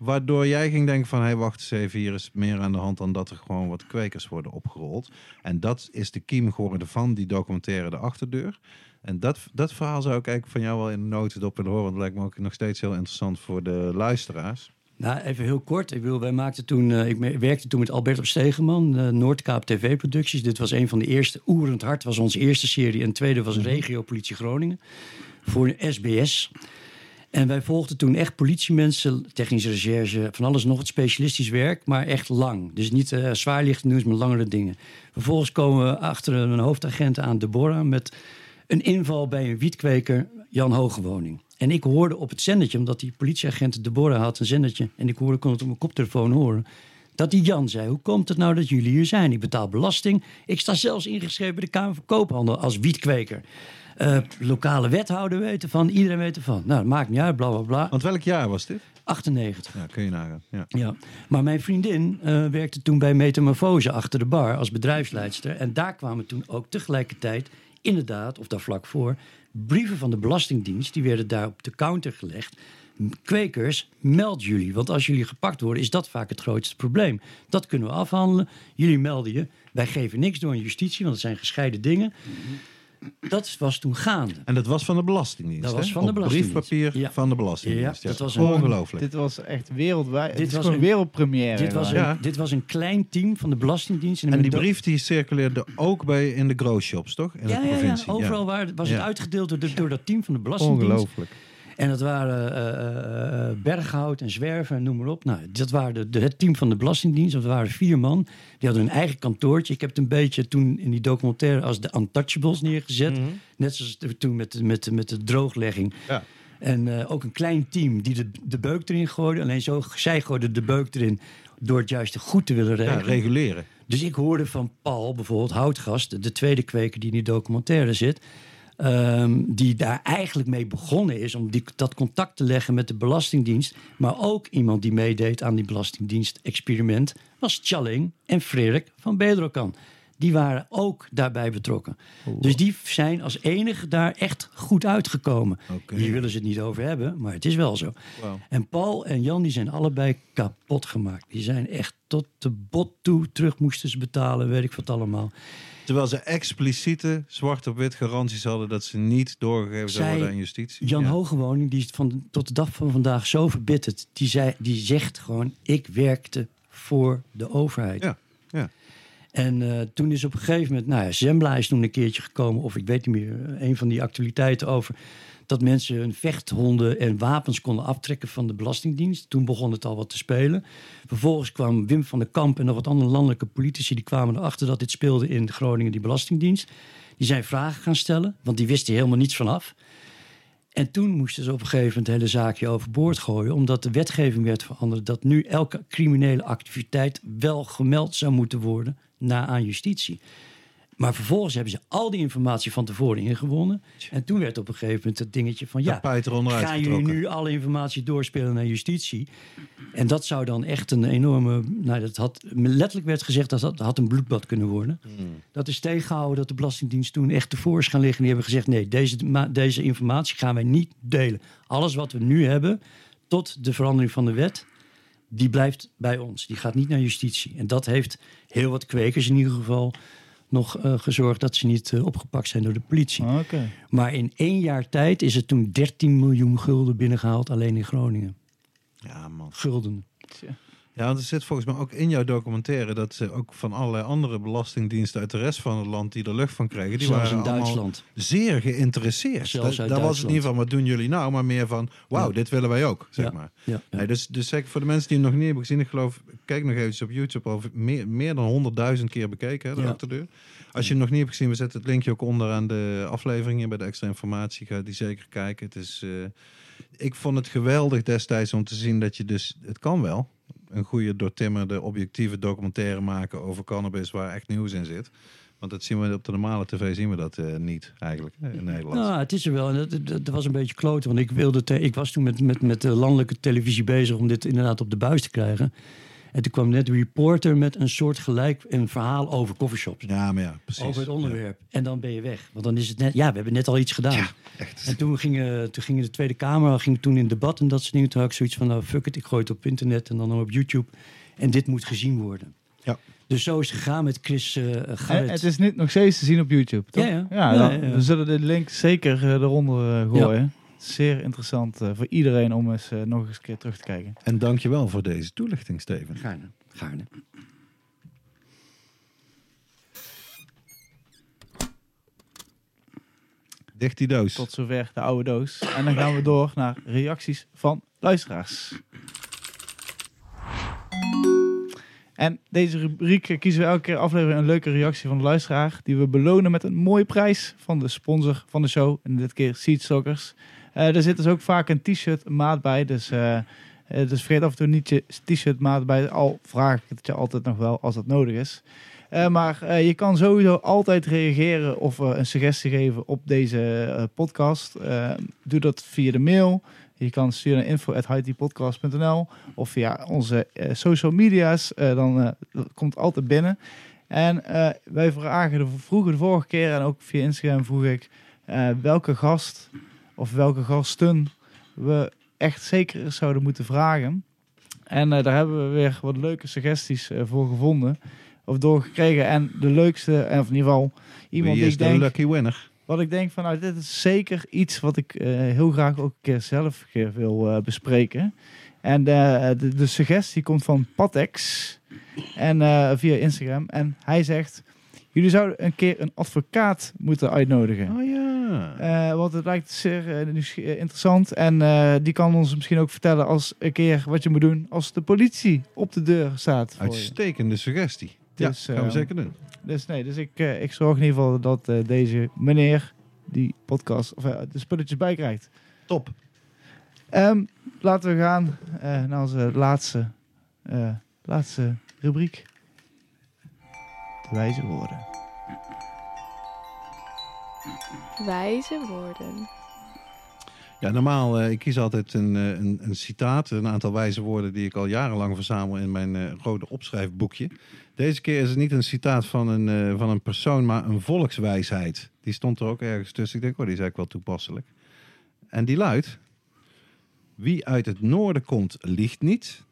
Waardoor jij ging denken van, hé hey, wacht eens even, hier is meer aan de hand dan dat er gewoon wat kwekers worden opgerold. En dat is de kiem geworden van die documentaire De Achterdeur. En dat, dat verhaal zou ik eigenlijk van jou wel in de notendop willen horen. Want dat lijkt me ook nog steeds heel interessant voor de luisteraars. Nou, even heel kort. Ik, bedoel, wij maakten toen, eh, ik werkte toen met Albert op Stegeman, eh, Noordkaap TV Producties. Dit was een van de eerste. Oerend Hart was onze eerste serie. En de tweede was Regio Politie Groningen. Voor SBS. En wij volgden toen echt politiemensen, technische recherche, van alles nog, het specialistisch werk, maar echt lang. Dus niet zwaarlichtend nieuws, maar langere dingen. Vervolgens komen we achter een hoofdagent aan, Deborah, met een inval bij een wietkweker, Jan Hogewoning. En ik hoorde op het zendertje, omdat die politieagent Deborah had een zendertje, en ik hoorde, kon het op mijn koptelefoon horen, dat die Jan zei, hoe komt het nou dat jullie hier zijn? Ik betaal belasting. Ik sta zelfs ingeschreven bij de Kamer van Koophandel als wietkweker. Eh, lokale wethouder weten van, iedereen weet ervan. Nou, dat maakt niet uit, bla bla bla. Want welk jaar was dit? 98. Ja, kun je nagaan. Ja. Ja, maar mijn vriendin eh, werkte toen bij Metamorfose achter de bar als bedrijfsleidster. En daar kwamen toen ook tegelijkertijd, inderdaad, of daar vlak voor, brieven van de Belastingdienst. Die werden daar op de counter gelegd. Kwekers, meld jullie. Want als jullie gepakt worden, is dat vaak het grootste probleem. Dat kunnen we afhandelen. Jullie melden je. Wij geven niks door aan justitie, want het zijn gescheiden dingen. Dat was toen gaande. En dat was van de Belastingdienst. Dat was van de Op Belastingdienst. briefpapier Ja. van de Belastingdienst. Ja, dat was een- ongelooflijk. Dit was echt wereldwijd. Dit was een- wereldpremière. Dit was, een, Ja. dit was een klein team van de Belastingdienst. En die brief die circuleerde ook bij in de growshops, toch? In Ja, de ja, overal waar, was het uitgedeeld door, de- door dat team van de Belastingdienst. Ongelooflijk. En dat waren eh, Berghout en Zwerver en noem maar op. Nou, dat waren de, de- het team van de Belastingdienst. Dat waren vier man. Die hadden hun eigen kantoortje. Ik heb het een beetje toen in die documentaire als de Untouchables neergezet. Mhm. Net zoals toen met, de- met, de- met de drooglegging. Ja. En ook een klein team die de, de beuk erin gooide. Alleen zo, zij gooiden de beuk erin door het juist goed te willen Ja, reguleren. Dus ik hoorde van Paul, bijvoorbeeld Houtgast, de tweede kweker die in die documentaire zit. Ehm, die daar eigenlijk mee begonnen is om die, dat contact te leggen met de Belastingdienst. Maar ook iemand die meedeed aan die Belastingdienst-experiment was Challing en Frederik van Bedrokan. Die waren ook daarbij betrokken. Dus die zijn als enige daar echt goed uitgekomen. Oké. Hier willen ze het niet over hebben, maar het is wel zo. En Paul en Jan die zijn allebei kapot gemaakt. Die zijn echt tot de bot toe terug moesten ze betalen, weet ik wat allemaal. Terwijl ze expliciete zwart op wit garanties hadden dat ze niet doorgegeven zouden worden aan justitie. Jan Ja. Hogewoning, die is van, tot de dag van vandaag zo verbitterd. Die, zei, die zegt gewoon, ik werkte voor de overheid. Ja, ja. En eh, toen is op een gegeven moment, nou ja, Zembla is toen een keertje gekomen, of ik weet niet meer, eh, een van die actualiteiten over dat mensen hun vechthonden en wapens konden aftrekken van de Belastingdienst. Toen begon het al wat te spelen. Vervolgens kwam Wim van der Kamp en nog wat andere landelijke politici, die kwamen erachter dat dit speelde in Groningen, die Belastingdienst. Die zijn vragen gaan stellen, want die wisten helemaal niets vanaf. En toen moesten ze op een gegeven moment het hele zaakje overboord gooien, omdat de wetgeving werd veranderd dat nu elke criminele activiteit wel gemeld zou moeten worden na aan justitie. Maar vervolgens hebben ze al die informatie van tevoren ingewonnen. En toen werd op een gegeven moment het dingetje van ja, gaan jullie nu alle informatie doorspelen naar justitie? En dat zou dan echt een enorme. Nou, dat had letterlijk werd gezegd dat dat had een bloedbad kunnen worden. Dat is tegengehouden dat de Belastingdienst toen echt tevoren is gaan liggen. Die hebben gezegd: nee, deze, deze informatie gaan wij niet delen. Alles wat we nu hebben, tot de verandering van de wet, die blijft bij ons. Die gaat niet naar justitie. En dat heeft heel wat kwekers in ieder geval nog eh, gezorgd dat ze niet eh, opgepakt zijn door de politie. Oké. Maar in één jaar tijd is er toen 13 miljoen gulden binnengehaald alleen in Groningen. Ja, man. Gulden. Ja, want er zit volgens mij ook in jouw documentaire dat ze ook van allerlei andere belastingdiensten uit de rest van het land die er lucht van kregen, die Zelfs waren in allemaal Duitsland. zeer geïnteresseerd. Da- was het niet van, wat doen jullie nou? Maar meer van, wauw, Ja. dit willen wij ook, zeg Ja. maar. Ja, ja. Nee, dus, dus zeg voor de mensen die hem nog niet hebben gezien, ik geloof, kijk nog even op YouTube, al meer, meer dan 100.000 keer bekeken, hè, de achterdeur. Als je hem nog niet hebt gezien, we zetten het linkje ook onder aan de aflevering bij de extra informatie. Ga die zeker kijken. Het is, eh, ik vond het geweldig destijds om te zien dat je dus, het kan wel, een goede doortimmerde objectieve documentaire maken over cannabis waar echt nieuws in zit. Want dat zien we op de normale tv zien we dat eh, niet eigenlijk in Nederland. Nou, het is er wel. En dat, dat, dat was een beetje kloten. Want ik, wilde te- ik was toen met, met, met de landelijke televisie bezig om dit inderdaad op de buis te krijgen. En toen kwam net de reporter met een soort gelijk een verhaal over coffeeshops. Ja, maar ja, precies. Over het onderwerp. En dan ben je weg. Want dan is het net, ja, we hebben net al iets gedaan. Ja, echt. En toen ging, eh, toen ging de Tweede Kamer ging toen in debat en dat soort dingen. Toen had ik zoiets van, nou fuck it, ik gooi het op internet en dan op YouTube. En dit moet gezien worden. Ja. Dus zo is het gegaan met Chris uh, Garrett. het is niet nog steeds te zien op YouTube, toch? Ja, ja. ja, Ja, dan- ja, ja. We zullen de link zeker eh, eronder gooien. Zeer interessant eh, voor iedereen om eens eh, nog eens een keer terug te kijken. En dankjewel voor deze toelichting, Steven. Gaarne, gaarne. Dicht die doos. Tot zover de oude doos. En dan gaan we door naar reacties van luisteraars. En deze rubriek kiezen we elke keer aflevering een leuke reactie van de luisteraar. Die we belonen met een mooie prijs van de sponsor van de show. En dit keer Seedstockers. Eh er zit dus ook vaak een t-shirt maat bij. Dus, eh, eh, dus vergeet af en toe niet je t-shirt maat bij. Al vraag ik het je altijd nog wel als dat nodig is. Maar je kan sowieso altijd reageren of een suggestie geven op deze podcast. Eh, doe dat via de mail. Je kan sturen naar of via onze social media's. Dan komt het altijd binnen. En wij vragen de, vroegen de vorige keer en ook via Instagram vroeg ik welke gast of welke gasten we echt zeker zouden moeten vragen. En eh, daar hebben we weer wat leuke suggesties eh, voor gevonden. Of doorgekregen. En de leukste, en of in ieder geval iemand die ik de denk... lucky winner? Wat ik denk van, nou, dit is zeker iets wat ik eh, heel graag ook een keer zelf wil bespreken. En de, de suggestie komt van Patex en, via Instagram. En hij zegt, jullie zouden een keer een advocaat moeten uitnodigen. Oh ja. Eh, want het lijkt zeer eh, eh, interessant. En die kan ons misschien ook vertellen als een keer wat je moet doen als de politie op de deur staat. Voor je. Uitstekende suggestie. Dus, ja, gaan we zeker doen. Dus nee, dus ik, ik zorg in ieder geval dat deze meneer die podcast of de spulletjes bij krijgt. Top. Ehm, laten we gaan naar onze laatste, laatste rubriek. Wijze woorden. Wijze woorden. Ja, normaal, eh, ik kies altijd een, eh, een, een citaat, een aantal wijze woorden die ik al jarenlang verzamel in mijn eh, rode opschrijfboekje. Deze keer is het niet een citaat van een, eh, van een persoon, maar een volkswijsheid. Die stond er ook ergens tussen. Ik denk, oh, die is eigenlijk wel toepasselijk. En die luidt, wie uit het noorden komt, liegt niet.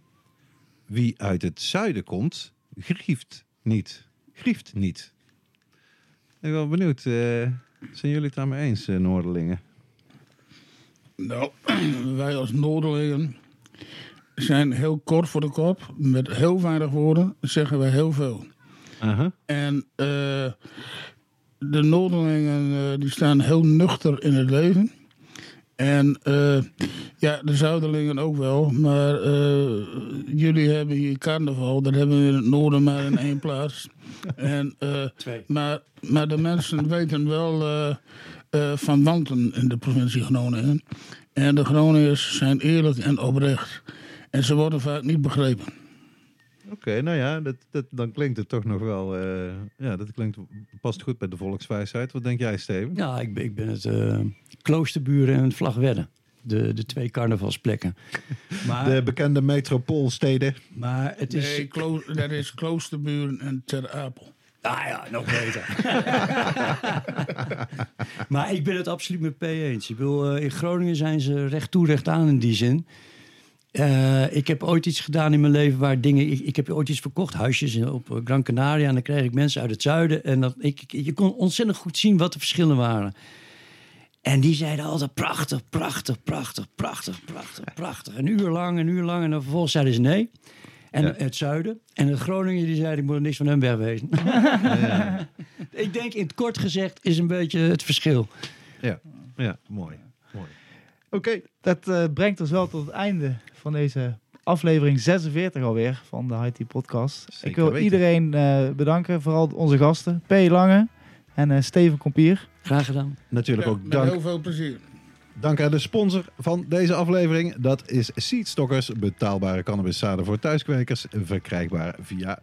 Wie uit het zuiden komt, grieft niet. Grieft niet. Ik ben wel benieuwd, eh, zijn jullie het daarmee eens, eh, Noorderlingen? Nou, wij als Noorderlingen zijn heel kort voor de kop. Met heel weinig woorden zeggen we heel veel. En eh, de Noorderlingen die staan heel nuchter in het leven. En ja, de Zuiderlingen ook wel. Maar jullie hebben hier carnaval. Dat hebben we in het noorden maar in één plaats. En, eh, Twee. maar, maar de mensen weten wel eh, eh, van wanten in de provincie Groningen. En de Groningers zijn eerlijk en oprecht. En ze worden vaak niet begrepen. Oké, nou ja, dat, dat, dan klinkt het toch nog wel. eh, ja, dat klinkt, past goed bij de volkswijsheid. Wat denk jij, Steven? Ja, ik ben, ik ben het eh, Kloosterburen en Vlagwedde. De, de twee carnavalsplekken. Maar, De bekende metropoolsteden. maar het is... Nee, Klo- dat is Kloosterburen en Ter Apel. Ah ja, nog beter. maar ik ben het absoluut met P eens. Ik bedoel, eh, in Groningen zijn ze recht toe, recht aan in die zin. Eh, ik heb ooit iets gedaan in mijn leven waar dingen... Ik, ik heb ooit iets verkocht, huisjes in- op Gran Canaria. En dan kreeg ik mensen uit het zuiden. En dat, ik, ik- je kon ontzettend goed zien wat de verschillen waren. En die zeiden altijd prachtig, prachtig, prachtig, prachtig, prachtig, prachtig. Een uur lang, een uur lang. En dan vervolgens zeiden ze nee. En Ja. het zuiden. En het Groningen die zeiden, ik moet er niks van hem wegwezen. ik denk in het kort gezegd is een beetje het verschil. Ja, ja mooi. mooi. Oké, Dat eh, brengt ons wel tot het einde van deze aflevering 46 alweer van de IT Podcast. Zeker ik wil weten. iedereen eh, bedanken, vooral onze gasten, P. Lange en eh, Steven Kompier. Graag gedaan. natuurlijk Ja, ook met dank, heel veel plezier. dank aan de sponsor van deze aflevering. Dat is Seedstockers, betaalbare cannabiszaden voor thuiskwekers. Verkrijgbaar via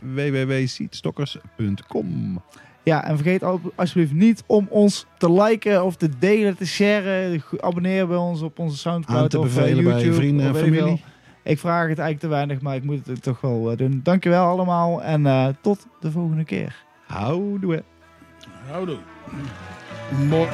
www.seedstockers.com. Ja, en vergeet al- alsjeblieft niet om ons te liken of te delen, te sharen. Abonneer bij ons op onze Soundcloud Aan te of eh, bevelen bij YouTube. vrienden en ik familie. Ik vraag het eigenlijk te weinig, maar ik moet het toch wel eh, doen. Dankjewel allemaal en eh, tot de volgende keer. Houdoe. Howdy. More.